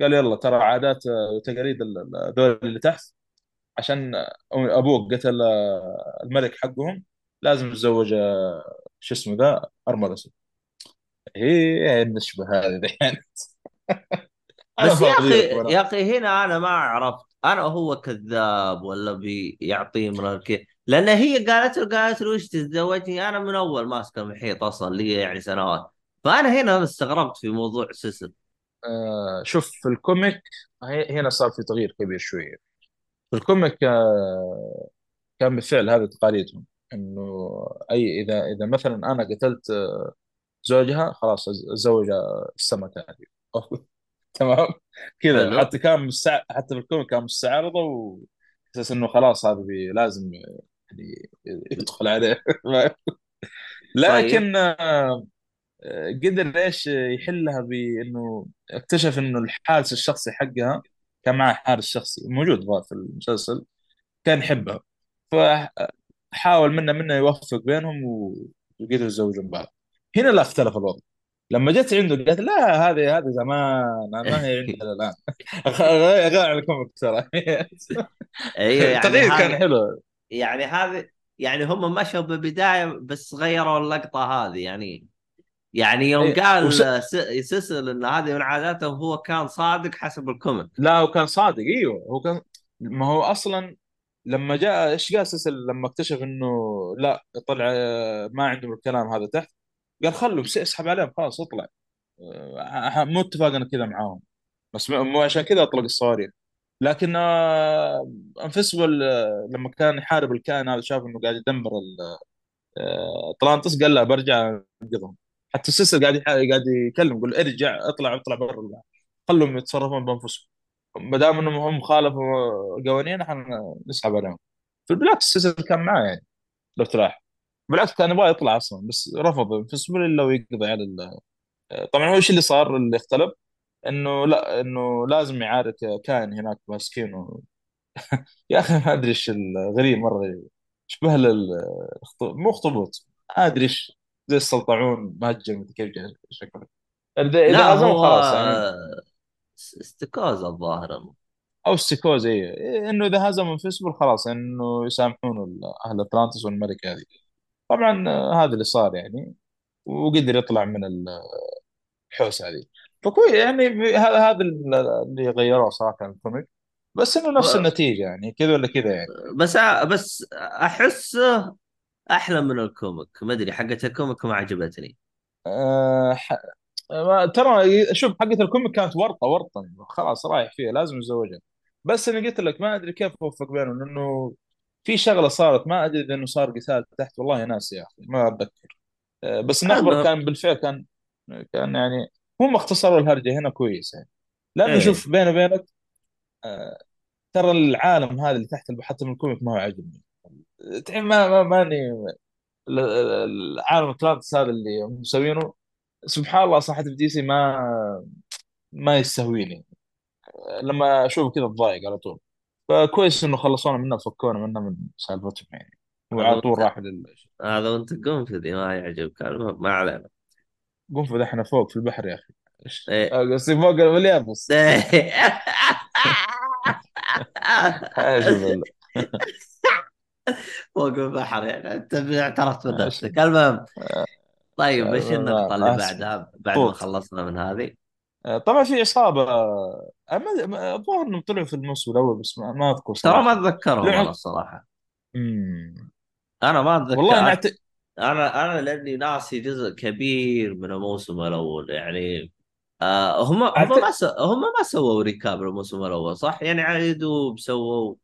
قال يلا ترى عادات وتقاليد ال- ال- هذول اللي تحت. عشان أبوك قتل الملك حقهم لازم تتزوج شو اسمه ذا؟ ارملس هي النشبة هذه أنا بس يا أخي يا أخي هنا أنا ما عرفت. أنا هو كذاب ولا بيعطيه الكي لأن هي قالت له قالت له وش تتزوجني؟ أنا من أول ماسكه المحيط أصلا لي يعني سنوات. فأنا هنا استغربت في موضوع سيسل. آه شوف في ال comic هنا صار في تغيير كبير شوية. في ال comic آه كان بالفعل هذا تقاليدهم إنه اي اذا إذا مثلا أنا قتلت زوجها خلاص اتزوج السنة هذه. تمام؟ كذا. حتى كان مستع... حتى في ال comic كان مستعرضة وأساس إنه خلاص هذا بي... لازم يعني يدخل عليه. طيب لكن آه، قدر إيش يحلها بإنه اكتشف إنه الحارس الشخصي حقها كان معه حارس شخصي موجود في المسلسل كان يحبها. فحاول منه منه يوفق بينهم وقدروا يتزوجون بعض. هنا لا اختلف الوضع. لما جت عنده قالت لا هذه هذه زمان ما هي عندنا الآن. غير الكوميك ترى. أيوه يعني التغيير كان حلو. يعني هذه يعني هم مشوا ببداية بس غيروا اللقطة هذه يعني يعني يوم وس... قال س- سيسل إن هذه من عاداته وهو كان صادق حسب ال comic لا هو كان صادق إيوه هو كان ما هو أصلا لما جاء إيش قال سيسل لما اكتشف إنه لا طلع آه، ما عندهم الكلام هذا تحت؟ قال خلوا اسحب عليهم خلاص اطلع. آه، مو اتفاق أنا كذا معاهم. بس مو عشان كذا أطلق الصواريخ. لكن آه، Invincible آه، لما كان يحارب الكائن هذا شاف إنه قاعد يدمر آه، أطلانتس قال لا برجع أنقذهم. حتى السيسل قاعد قاعد يكلم يقول ارجع اطلع اطلع برا خلهم يتصرفون بأنفسهم. ما دام إنهم هم خالفوا قوانين إحنا نسحب عليهم. بالعكس السيسل كان معاه يعني لو تلاحظ. بالعكس كان يبغى يطلع أصلا بس رفض Invincible إلا ويقضي على. طبعا هو إيش اللي صار اللي اختلف؟ إنه لا إنه لازم يعارك كائن هناك ماسكين و... يا أخي ما أدري إيش الغريب مرة شبه لل مو اخطبوط ما أدري إيش زي السلطعون مهجم كيف شكله. اذا هزموا هو خلاص يعني. استيكوزا الظاهر. أو السيكوز اي إنه إذا هزموا انفنسبل خلاص إنه يسامحون أهل اتلانتس والملكه هذه. طبعا آه، هذا اللي صار يعني وقدر يطلع من الحوسة هذه. فكويس يعني هذا هذا اللي غيروه صراحة ال comic. بس إنه نفس النتيجة يعني كذا ولا كذا يعني. بس بس احس أحلى من ال comic. ما أدري حقت ال comic ما عجبتني. أه ح... ما- ترى شوف حقة ال comic كانت ورطة ورطة. خلاص رايح فيها لازم يتزوجها بس أنا قلت لك ما أدري كيف أوفق بينهم لأنه في شغلة صارت ما أدري إذا إنه صار قتال تحت. والله ناسي يا أخي ما أتذكر. أه بس المهم كان بالفعل كان كان يعني هم اختصروا الهرجة هنا كويس يعني. لأنه إيه. شوف بيني وبينك أه ترى العالم هذا اللي تحت حتى من ال comic ما هو عاجبني. ما ما ماني ال- ال- العالم اتلانتس هذا اللي مسوينه سبحان الله في DC ما ما يستهويني. لما أشوف كذا اتضايق على طول. فكويس إنه خلصونا منه فكونا منه من سالفتهم يعني. وعلى طول راح لل هذا وانت قنفذي ما يعجبك ما علينا. قنفذ إحنا فوق في البحر يا أخي. إيه. آه، قصدي فوق اليابس لك؟ فوق البحر يعني أنت اعترفت إيش بنفسك. المهم طيب إيش ما النقطة اللي بعدها؟ بعد ما خلصنا من هذه. آه، طبعا في عصابه آه، الظاهر إنهم طلعوا في الموسم الأول بس ما, أذكر ترى ما صراحة. أتذكرهم أنا لعب الصراحة امم أنا ما والله أتذكر. نعت... أنا أنا لأني ناسي جزء كبير من الموسم الأول يعني آه هم هم. ما س... هم ما سووا ريكاب للموسم الأول صح؟ يعني عيدوا سووا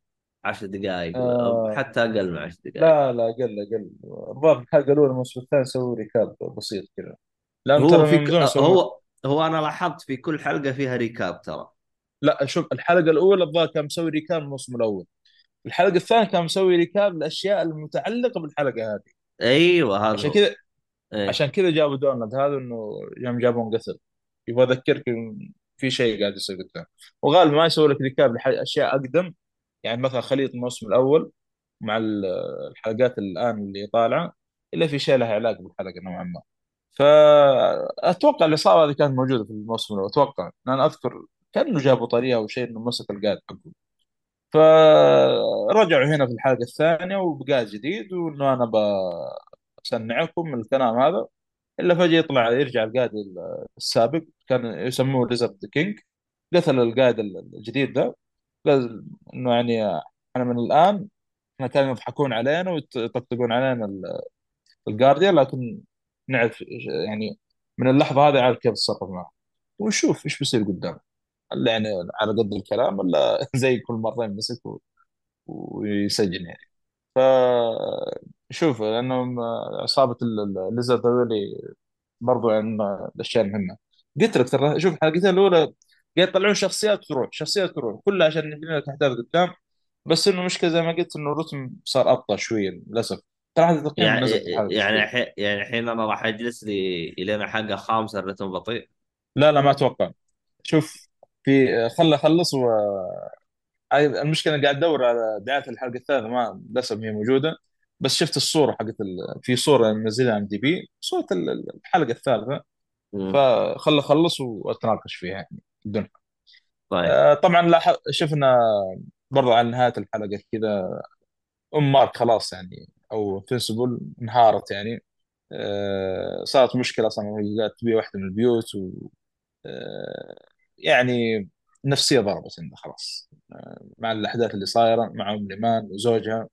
عشر دقائق آه... حتى أقل من عشر دقائق لا لا قل قل الظاهر الحلقة الأولى الموسم الثاني سووا recap بسيط كذا. هو ترى في ك... هو هو أنا لاحظت في كل حلقة فيها recap ترى. لا شوف الحلقة الأولى الظاهر كان مسوي recap الموسم الأول. الحلقة الثانية كان مسوي recap الاشياء المتعلقة بالحلقة هذه. أيوه هذا عشان كذا إيه. عشان كذا جابوا دونالد هذا إنه يوم جابوه انقتل. يبغى اذكرك في شيء قاعد يصير قدام. وغالبا ما يسوي لك recap لاشياء أقدم. يعني مثلا خليط الموسم الأول مع ال- الحلقات الآن اللي طالعة إلا في شيء لها علاقة بالحلقة نوعا ما. فأتوقع الإصابة هذه كانت موجودة في الموسم الأول. أتوقع. لأن أذكر كأنه جابوا طريقة أو شيء إنه مسك القائد حقه فرجعوا هنا في الحلقة الثانية وبقى جديد وإنه أنا بصنعكم الكلام هذا. إلا فجأة يطلع يرجع القائد السابق كان يسموه ليزرد كينج قتل القائد الجديد ذا قال إنه يعني إحنا من الآن إحنا كانوا يضحكون علينا ويطقطقون علينا الجارديان لكن نعرف يعني من اللحظة هذه عارف كيف اتصرف معه ونشوف إيش بيصير قدام. يعني على قد الكلام ولا زي كل مرة يمسك و- ويسجن يعني. ف شوف لأنهم عصابه الليزرد هذول برضو يعني الأشياء المهمة. قلت لك ترى شوف الحلقتين الأولى قاعد يطلعون شخصيات تروح شخصيات تروح كلها عشان يبني لك أحداث قدام. بس إنه مشكله زي ما قلت إنه الرتم صار أبطأ شوية للأسف. ترى هذا تقييم يعني يعني الحين يعني الحين أنا راح أجلس لي الين الحلقة الخامسه الرتم بطيء. لا لا ما أتوقع. شوف في خله خلص و المشكلة قاعد أدور على دعاية الحلقة الثالثة ما للأسف هي موجودة. بس شفت الصورة حقت ال... في صورة منزلها IMDb صورة ال- الحلقة الثالثة. فخل أخلص وأتناقش فيها يعني بدون. طيب. آه، طبعا لاحظ شفنا برضو على نهاية الحلقة كذا أم مارك خلاص يعني أو Invincible انهارت يعني. آه، صارت مشكلة أصلا قاعدة تبيع واحدة من البيوت و آه، يعني نفسيه ضربت عندها خلاص. مع الأحداث اللي صايرة مع أم ليمان وزوجها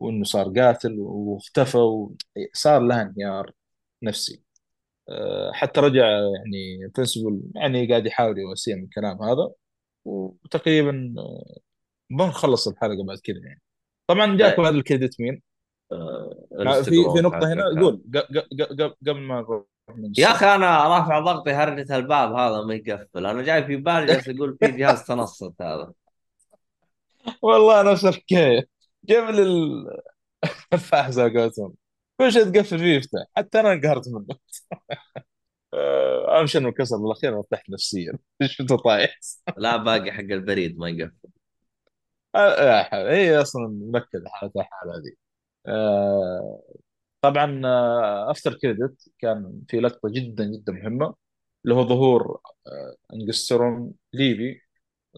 وإنه صار قاتل واختفى وصار لها انهيار نفسي. آه، حتى رجع يعني برنسبل يعني قاعد يحاول يواسيها من الكلام هذا وتقريبا بنخلص الحلقة بعد كذا يعني. طبعا طيب. جاكم هذا الكريدت مين؟ آه، في في نقطة هنا قول قبل ما من يا أخي أنا رافع ضغطي هرجة الباب هذا ما يقفل. أنا جاي في بالي جالس أقول في جهاز تنصت هذا. والله نفس الحكاية قبل ال... فاحز على قولتهم. كل شيء تقفل فيه يفتح. حتى أنا انقهرت منه. آه، أهم شيء إنه كسر بالأخير ارتحت نفسيا. شفته طايح؟ لا باقي حق البريد ما يقفل. آه، يا حول. هي أصلا مكة حالتها حال هذه. آه، طبعا افتر كريدت كان في لقطة جدا جدا مهمة اللي هو ظهور آه، انجستروم ليفي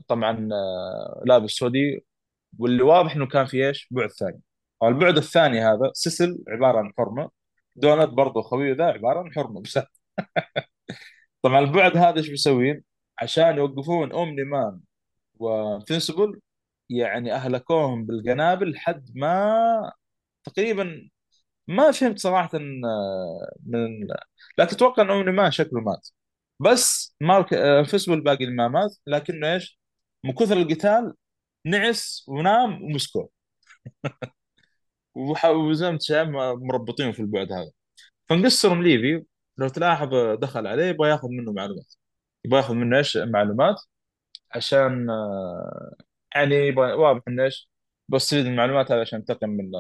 طبعا آه، لابس سودي واللي واضح إنه كان في إيش؟ بعد ثاني البعد الثاني هذا سيسل عبارة عن حرمة دونت برضه خويه ذا عبارة عن حرمة بس طبعا البعد هذا إيش بيسوين؟ عشان يوقفون اومني مان وانفنسبل يعني أهلكوهم بالقنابل لحد ما تقريبا ما فهمت صراحة آه، من لكن أتوقع إنه Omni-Man شكله مات. بس مارك آه، Invincible باقي اللي ما مات لكنه إيش؟ من كثر القتال نعس ونام ومسكوه. وزي ما مربطينه في البعد هذا. ف Angstrom Levy لو تلاحظ دخل عليه يبغى ياخذ منه معلومات. يبغى ياخذ منه إيش؟ معلومات. عشان آه، يعني يبغى واضح إنه إيش؟ بستفيد من المعلومات هذه عشان انتقم من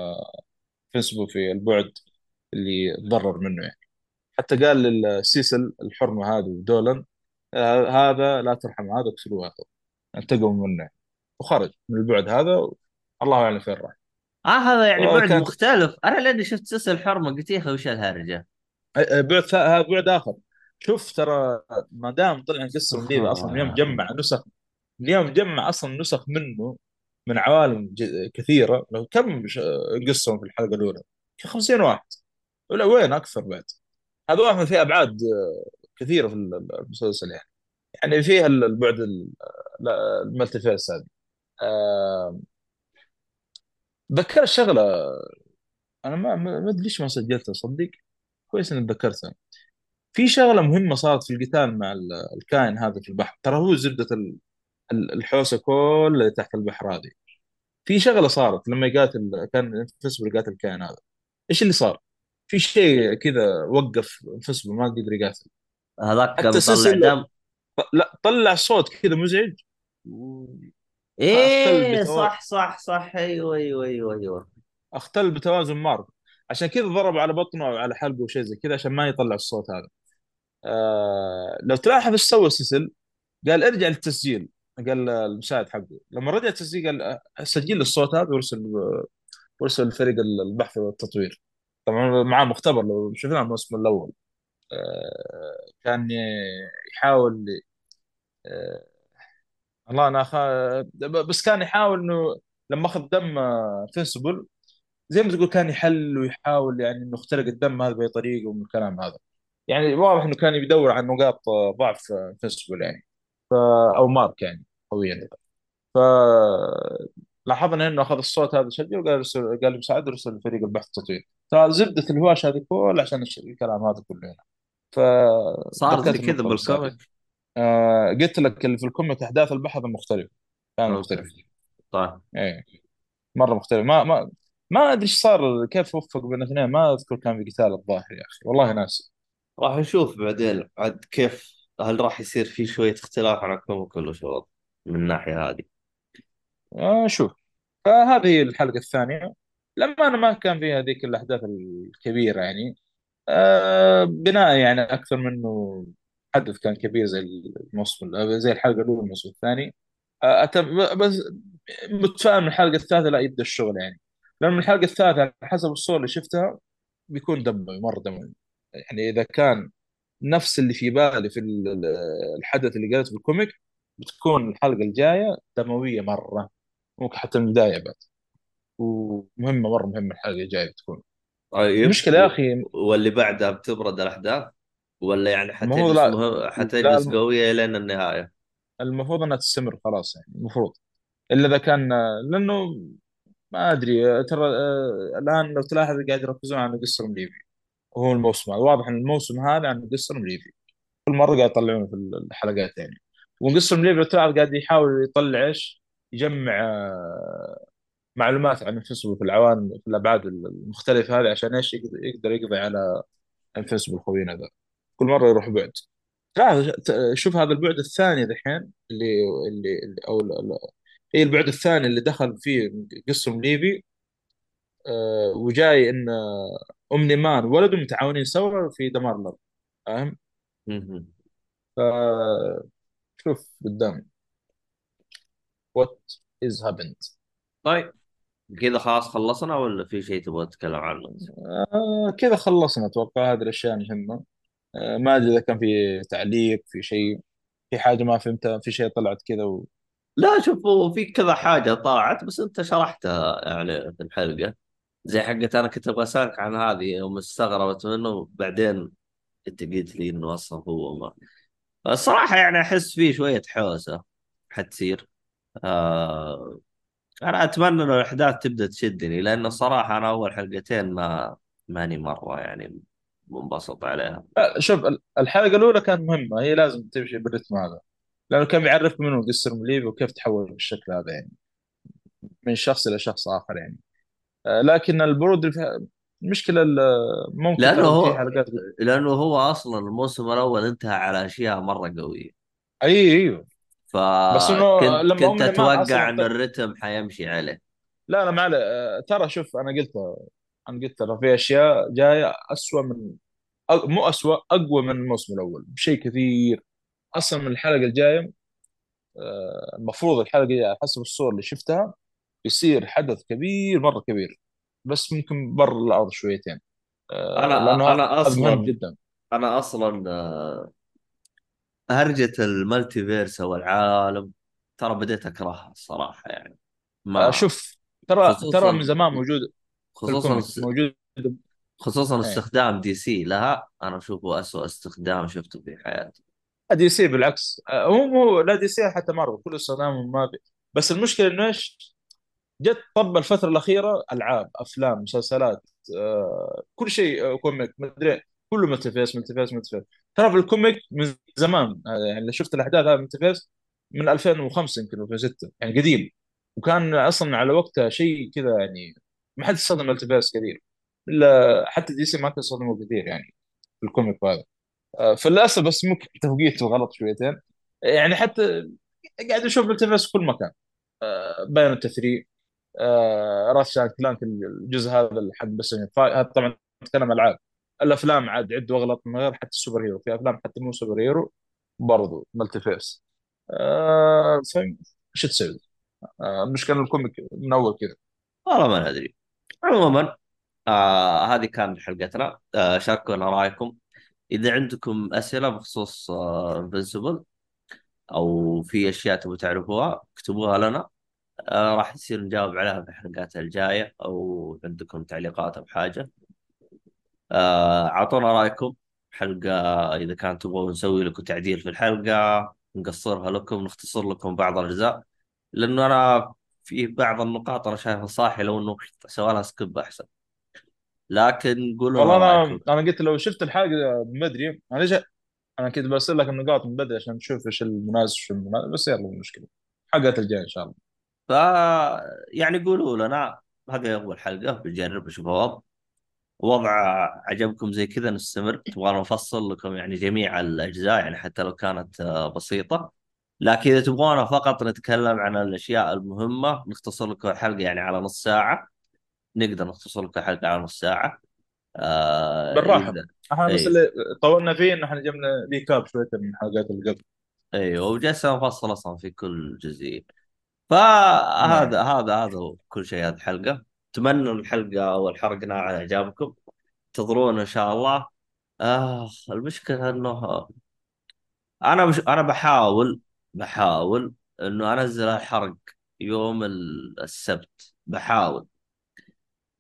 فيسبو في البعد اللي تضرر منه يعني. حتى قال للسيسل الحرمة هذه ودولن آه، هذا لا ترحم هذا اقتلوه هذا. انتقموا منه. وخرج من البعد هذا الله اعلم فين راح. آه هذا يعني بعد وكانت مختلف. أنا لأني شفت سلسله حرمه قلت يا أخي وش الهرجه بعد هذا بعد آخر. شوف ترى ما دام طلع قصة من أصلا اليوم جمع نسخ اليوم جمع أصلا نسخ منه من عوالم كثيرة. كم ش- قصه في الحلقة الأولى؟ 50 واحد. ولا وين؟ أكثر بعد. هذا واحد فيه أبعاد آه، كثيرة في المسلسل يعني. يعني فيها البعد المالتي فيرس هذه. ذكرت شغلة أنا ما ما أدري ليش ما سجلتها صدق؟ كويس اني تذكرتها في شغلة مهمة صارت في القتال مع ال- الكائن هذا في البحر. ترى هو زبدة ال- الحوسة كلها تحت البحر هذه. في شغلة صارت لما يقاتل كان فيسبل يقاتل الكائن هذا. إيش اللي صار؟ في شيء كذا وقف فيسبل ما قدر يقاتل. هذاك كان سيسل دم. لا طلع صوت كذا مزعج. إيه. صح صح صح. أيوه أيوه أيوه أيوه. اختل بتوازن مارك. عشان كذا ضرب على بطنه أو على حلقه وشيء زي كذا عشان ما يطلع الصوت هذا. آه لو تلاحظ إيش سوى سيسل؟ قال ارجع للتسجيل. قال المساعد حقه. لما رجع التسجيل قال سجل الصوت هذا وارسل وارسل لفريق البحث والتطوير. طبعا معاه مختبر لو شفناه الموسم الأول. آه، كان يحاول آه، والله أنا أخ... بس كان يحاول إنه لما أخذ دم آه، فينسبل زي ما تقول كان يحل ويحاول يعني إنه اخترق الدم هذا بأي طريقة ومن الكلام هذا. يعني واضح إنه كان بيدور على نقاط آه، ضعف آه، Invincible يعني. ف... أو مارك يعني. قويا ف لاحظنا إنه أخذ الصوت هذا سجل وقال رسل قال مساعد ارسل لفريق البحث والتطوير فزبدة الهواش هذه كل عشان الكلام هذا كله. هنا صار زي كذا بال comic آه قلت لك اللي في ال comic أحداث البحث مختلفة. كان مختلف. طيب. إيه. مرة مختلف. ما ما ما أدري إيش صار كيف وفق بين الاثنين؟ ما أذكر كان في قتال الظاهر يا أخي. والله ناسي. راح نشوف بعدين عاد كيف هل راح يصير في شوية اختلاف عن الكوميك ولا شو من الناحية هذه. آه شوف. فهذه الحلقة الثانية. لما أنا ما كان فيها ذيك الأحداث الكبيرة يعني. آه بناء يعني أكثر منه حدث كان كبير زي الموسم زي الحلقة الأولى الموسم الثاني. آه أتم بس متفائم من الحلقة الثالثة لا يبدأ الشغل يعني. لأن من الحلقة الثالثة حسب الصور اللي شفتها بيكون دموي مره دموي يعني إذا كان نفس اللي في بالي في ال- ال- الحدث اللي قريته بالكوميك بتكون الحلقة الجاية دموية مرة ممكن حتى من البداية بعد. ومهمة مرة مهمة الحلقة الجاية بتكون. طيب المشكلة يا. أخي واللي بعدها بتبرد الأحداث؟ ولا يعني حتجلس لا مه... حتجلس قوية لين النهاية؟ المفروض إنها تستمر خلاص يعني المفروض. إلا إذا كان لأنه ما أدري ترى الآن لو تلاحظ قاعد يركزون على Angstrom Levy وهو الموسم واضح إن الموسم هذا عن Angstrom Levy كل مرة قاعد يطلعونه في الحلقات يعني. و Angstrom Levy لو تلاحظ قاعد يحاول يطلع إيش؟ يجمع آه، معلومات عن Invincible في العوالم في الأبعاد المختلفة هذه عشان إيش؟ يقدر يقضي على Invincible خوينا ذا. كل مرة يروح بعد. لا شوف هذا البعد الثاني ذحين اللي اللي اللي- أو اي البعد الثاني اللي دخل فيه Angstrom Levy آه، وجاي إن آه، Omni-Man ولده متعاونين سوا في دمار الأرض. فاهم؟ مهم. فشوف قدام what is happened طيب كذا خلاص خلصنا ولا في شيء تبغى تتكلم عنه؟ آه كذا خلصنا أتوقع هذه الأشياء المهمه آه ما أدري إذا كان في تعليق في شيء في حاجة ما فهمتها في شيء طلعت كذا و... لا شوف في كذا حاجة طلعت بس أنت شرحتها يعني في الحلقة زي حقت أنا كنت أبغى أسألك عن هذه يوم استغربت منه بعدين أنت قلت لي إنه أصلا هو ما الصراحة يعني أحس فيه شوية حوسة حتصير. آه أنا أتمنى إنه الأحداث تبدأ تشدني لأن الصراحة أنا أول حلقتين ما ماني مرة يعني منبسط عليها. شوف ال- الحلقة الأولى كانت مهمة هي لازم تمشي بالرتم هذا لأنه كان بيعرفك منه قصر مليفي وكيف تحول بالشكل هذا يعني من شخص إلى شخص آخر يعني. آه لكن البرود المشكلة ال- ممكن فيه هو حلقات لأنه هو أصلا الموسم الأول انتهى على أشياء مرة قوية. أي أيوه. بس إنه فكنت لما كنت أتوقع أصلا إن الريتم حيمشي عليه. لا لا ما عليه. آه، ترى شوف أنا قلت أنا قلت ترى في أشياء جاية اسوء من مو اسوء أقوى من الموسم الأول بشيء كثير. أصلا من الحلقة الجاية آه، المفروض الحلقة حسب الصور اللي شفتها يصير حدث كبير مرة كبير. بس ممكن بر الأرض شويتين. آه، أنا أنا أصلا جدا. أنا أصلا آه، هرجة ال multiverse أو العالم ترى بديت أكرهها الصراحة يعني. آه، ما شوف ترى ترى من زمان موجود خصوصا موجود خصوصا إيه. استخدام DC لها. أنا أشوفه اسوء استخدام شفته في حياتي. DC بالعكس. آه، هو مو لا DC حتى مارفل كل استخدامهم ما بي. بس المشكلة إنه إيش؟ جت طب الفترة الأخيرة ألعاب أفلام مسلسلات آه، كل شيء آه، comic مدري كله multiverse multiverse multiverse ترى في ال comic من زمان آه، يعني اللي شفت الأحداث هذا multiverse من 2005 يمكن 2006 يعني قديم. وكان أصلا على وقتها شيء كذا يعني ما حد يستخدم multiverse كثير. إلا حتى DC ما كان يستخدمه كثير يعني في ال comic هذا فللأسف بس ممكن توقيته غلط شويتين. يعني حتى قاعد أشوف multiverse في كل مكان. Bayonetta 3 آه Ratchet Clank الجزء هذا حق بس هذا طبعا نتكلم ألعاب. الأفلام عاد عد واغلط من غير حتى ال super hero. في أفلام حتى مو super hero برضو multiverse آه تسوي؟ آه المشكلة ال comic من أول كذا. والله ما ندري عموما آه هذه كانت حلقتنا. آه شاركونا رأيكم. إذا عندكم أسئلة بخصوص Invincible أو في أشياء تبغوا تعرفوها اكتبوها لنا. آه راح يصير نجاوب عليها في الحلقات الجاية أو عندكم تعليقات أو حاجة. آه أعطونا رأيكم حلقة إذا كان تبغوا نسوي لكم تعديل في الحلقة نقصرها لكم نختصر لكم بعض الأجزاء. لأنه أنا في بعض النقاط أنا شايفها صح لو إنه سوى لها سكيب أحسن. لكن قولوا والله رايكم أنا أنا قلت لو شفت الحلقة من بدري أنا ليش أنا كنت برسل لك النقاط من بدري عشان نشوف إيش المناسب إيش المناسب بس يلا المشكلة حلقات الجاية إن شاء الله. ف يعني قولوا لنا هذه اول حلقة بنجرب نشوف وضع وضع عجبكم زي كذا نستمر. تبغى نفصل لكم يعني جميع الأجزاء يعني حتى لو كانت آه، بسيطة. لكن إذا تبغونا فقط نتكلم عن الأشياء المهمة نختصر لكم الحلقة يعني على نص ساعة. نقدر نختصر لكم الحلقة على نص ساعة. آه بالراحة. إحنا بس اي اللي طولنا فيه إن إحنا جبنا ريكاب شوية من الحلقات اللي قبل أيوه وجلسه نفصل أصلا في كل جزئية. نعم. فهذا هذا هذا كل شيء هذه الحلقة. أتمنى الحلقة أو الحلقة على إعجابكم. انتظرونا إن شاء الله. آه المشكلة إنه أنا مش أنا بحاول بحاول إنه أنزل الحرق يوم ال- السبت. بحاول.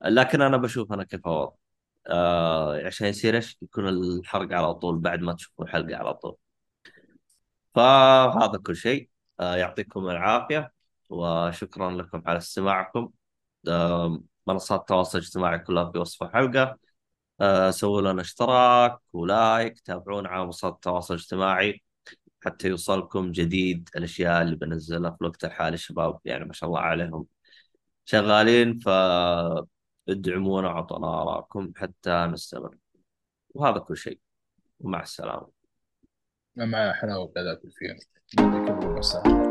لكن أنا بشوف أنا كيف اوضح آه عشان يصير إيش؟ يكون الحرق على طول بعد ما تشوفوا الحلقة على طول. فهذا كل شيء. آه يعطيكم العافية. وشكرا لكم على استماعكم. منصات التواصل الاجتماعي كلها في وصف الحلقة. آه سووا لنا اشتراك ولايك تابعونا على منصات التواصل الاجتماعي حتى يوصلكم جديد الأشياء اللي بنزلها في الوقت الحالي. الشباب يعني ما شاء الله عليهم شغالين فادعمونا وأعطونا آرائكم حتى نستمر. وهذا كل شيء. ومع السلامة. مع حلاوه كذا فيها يعطيكم الف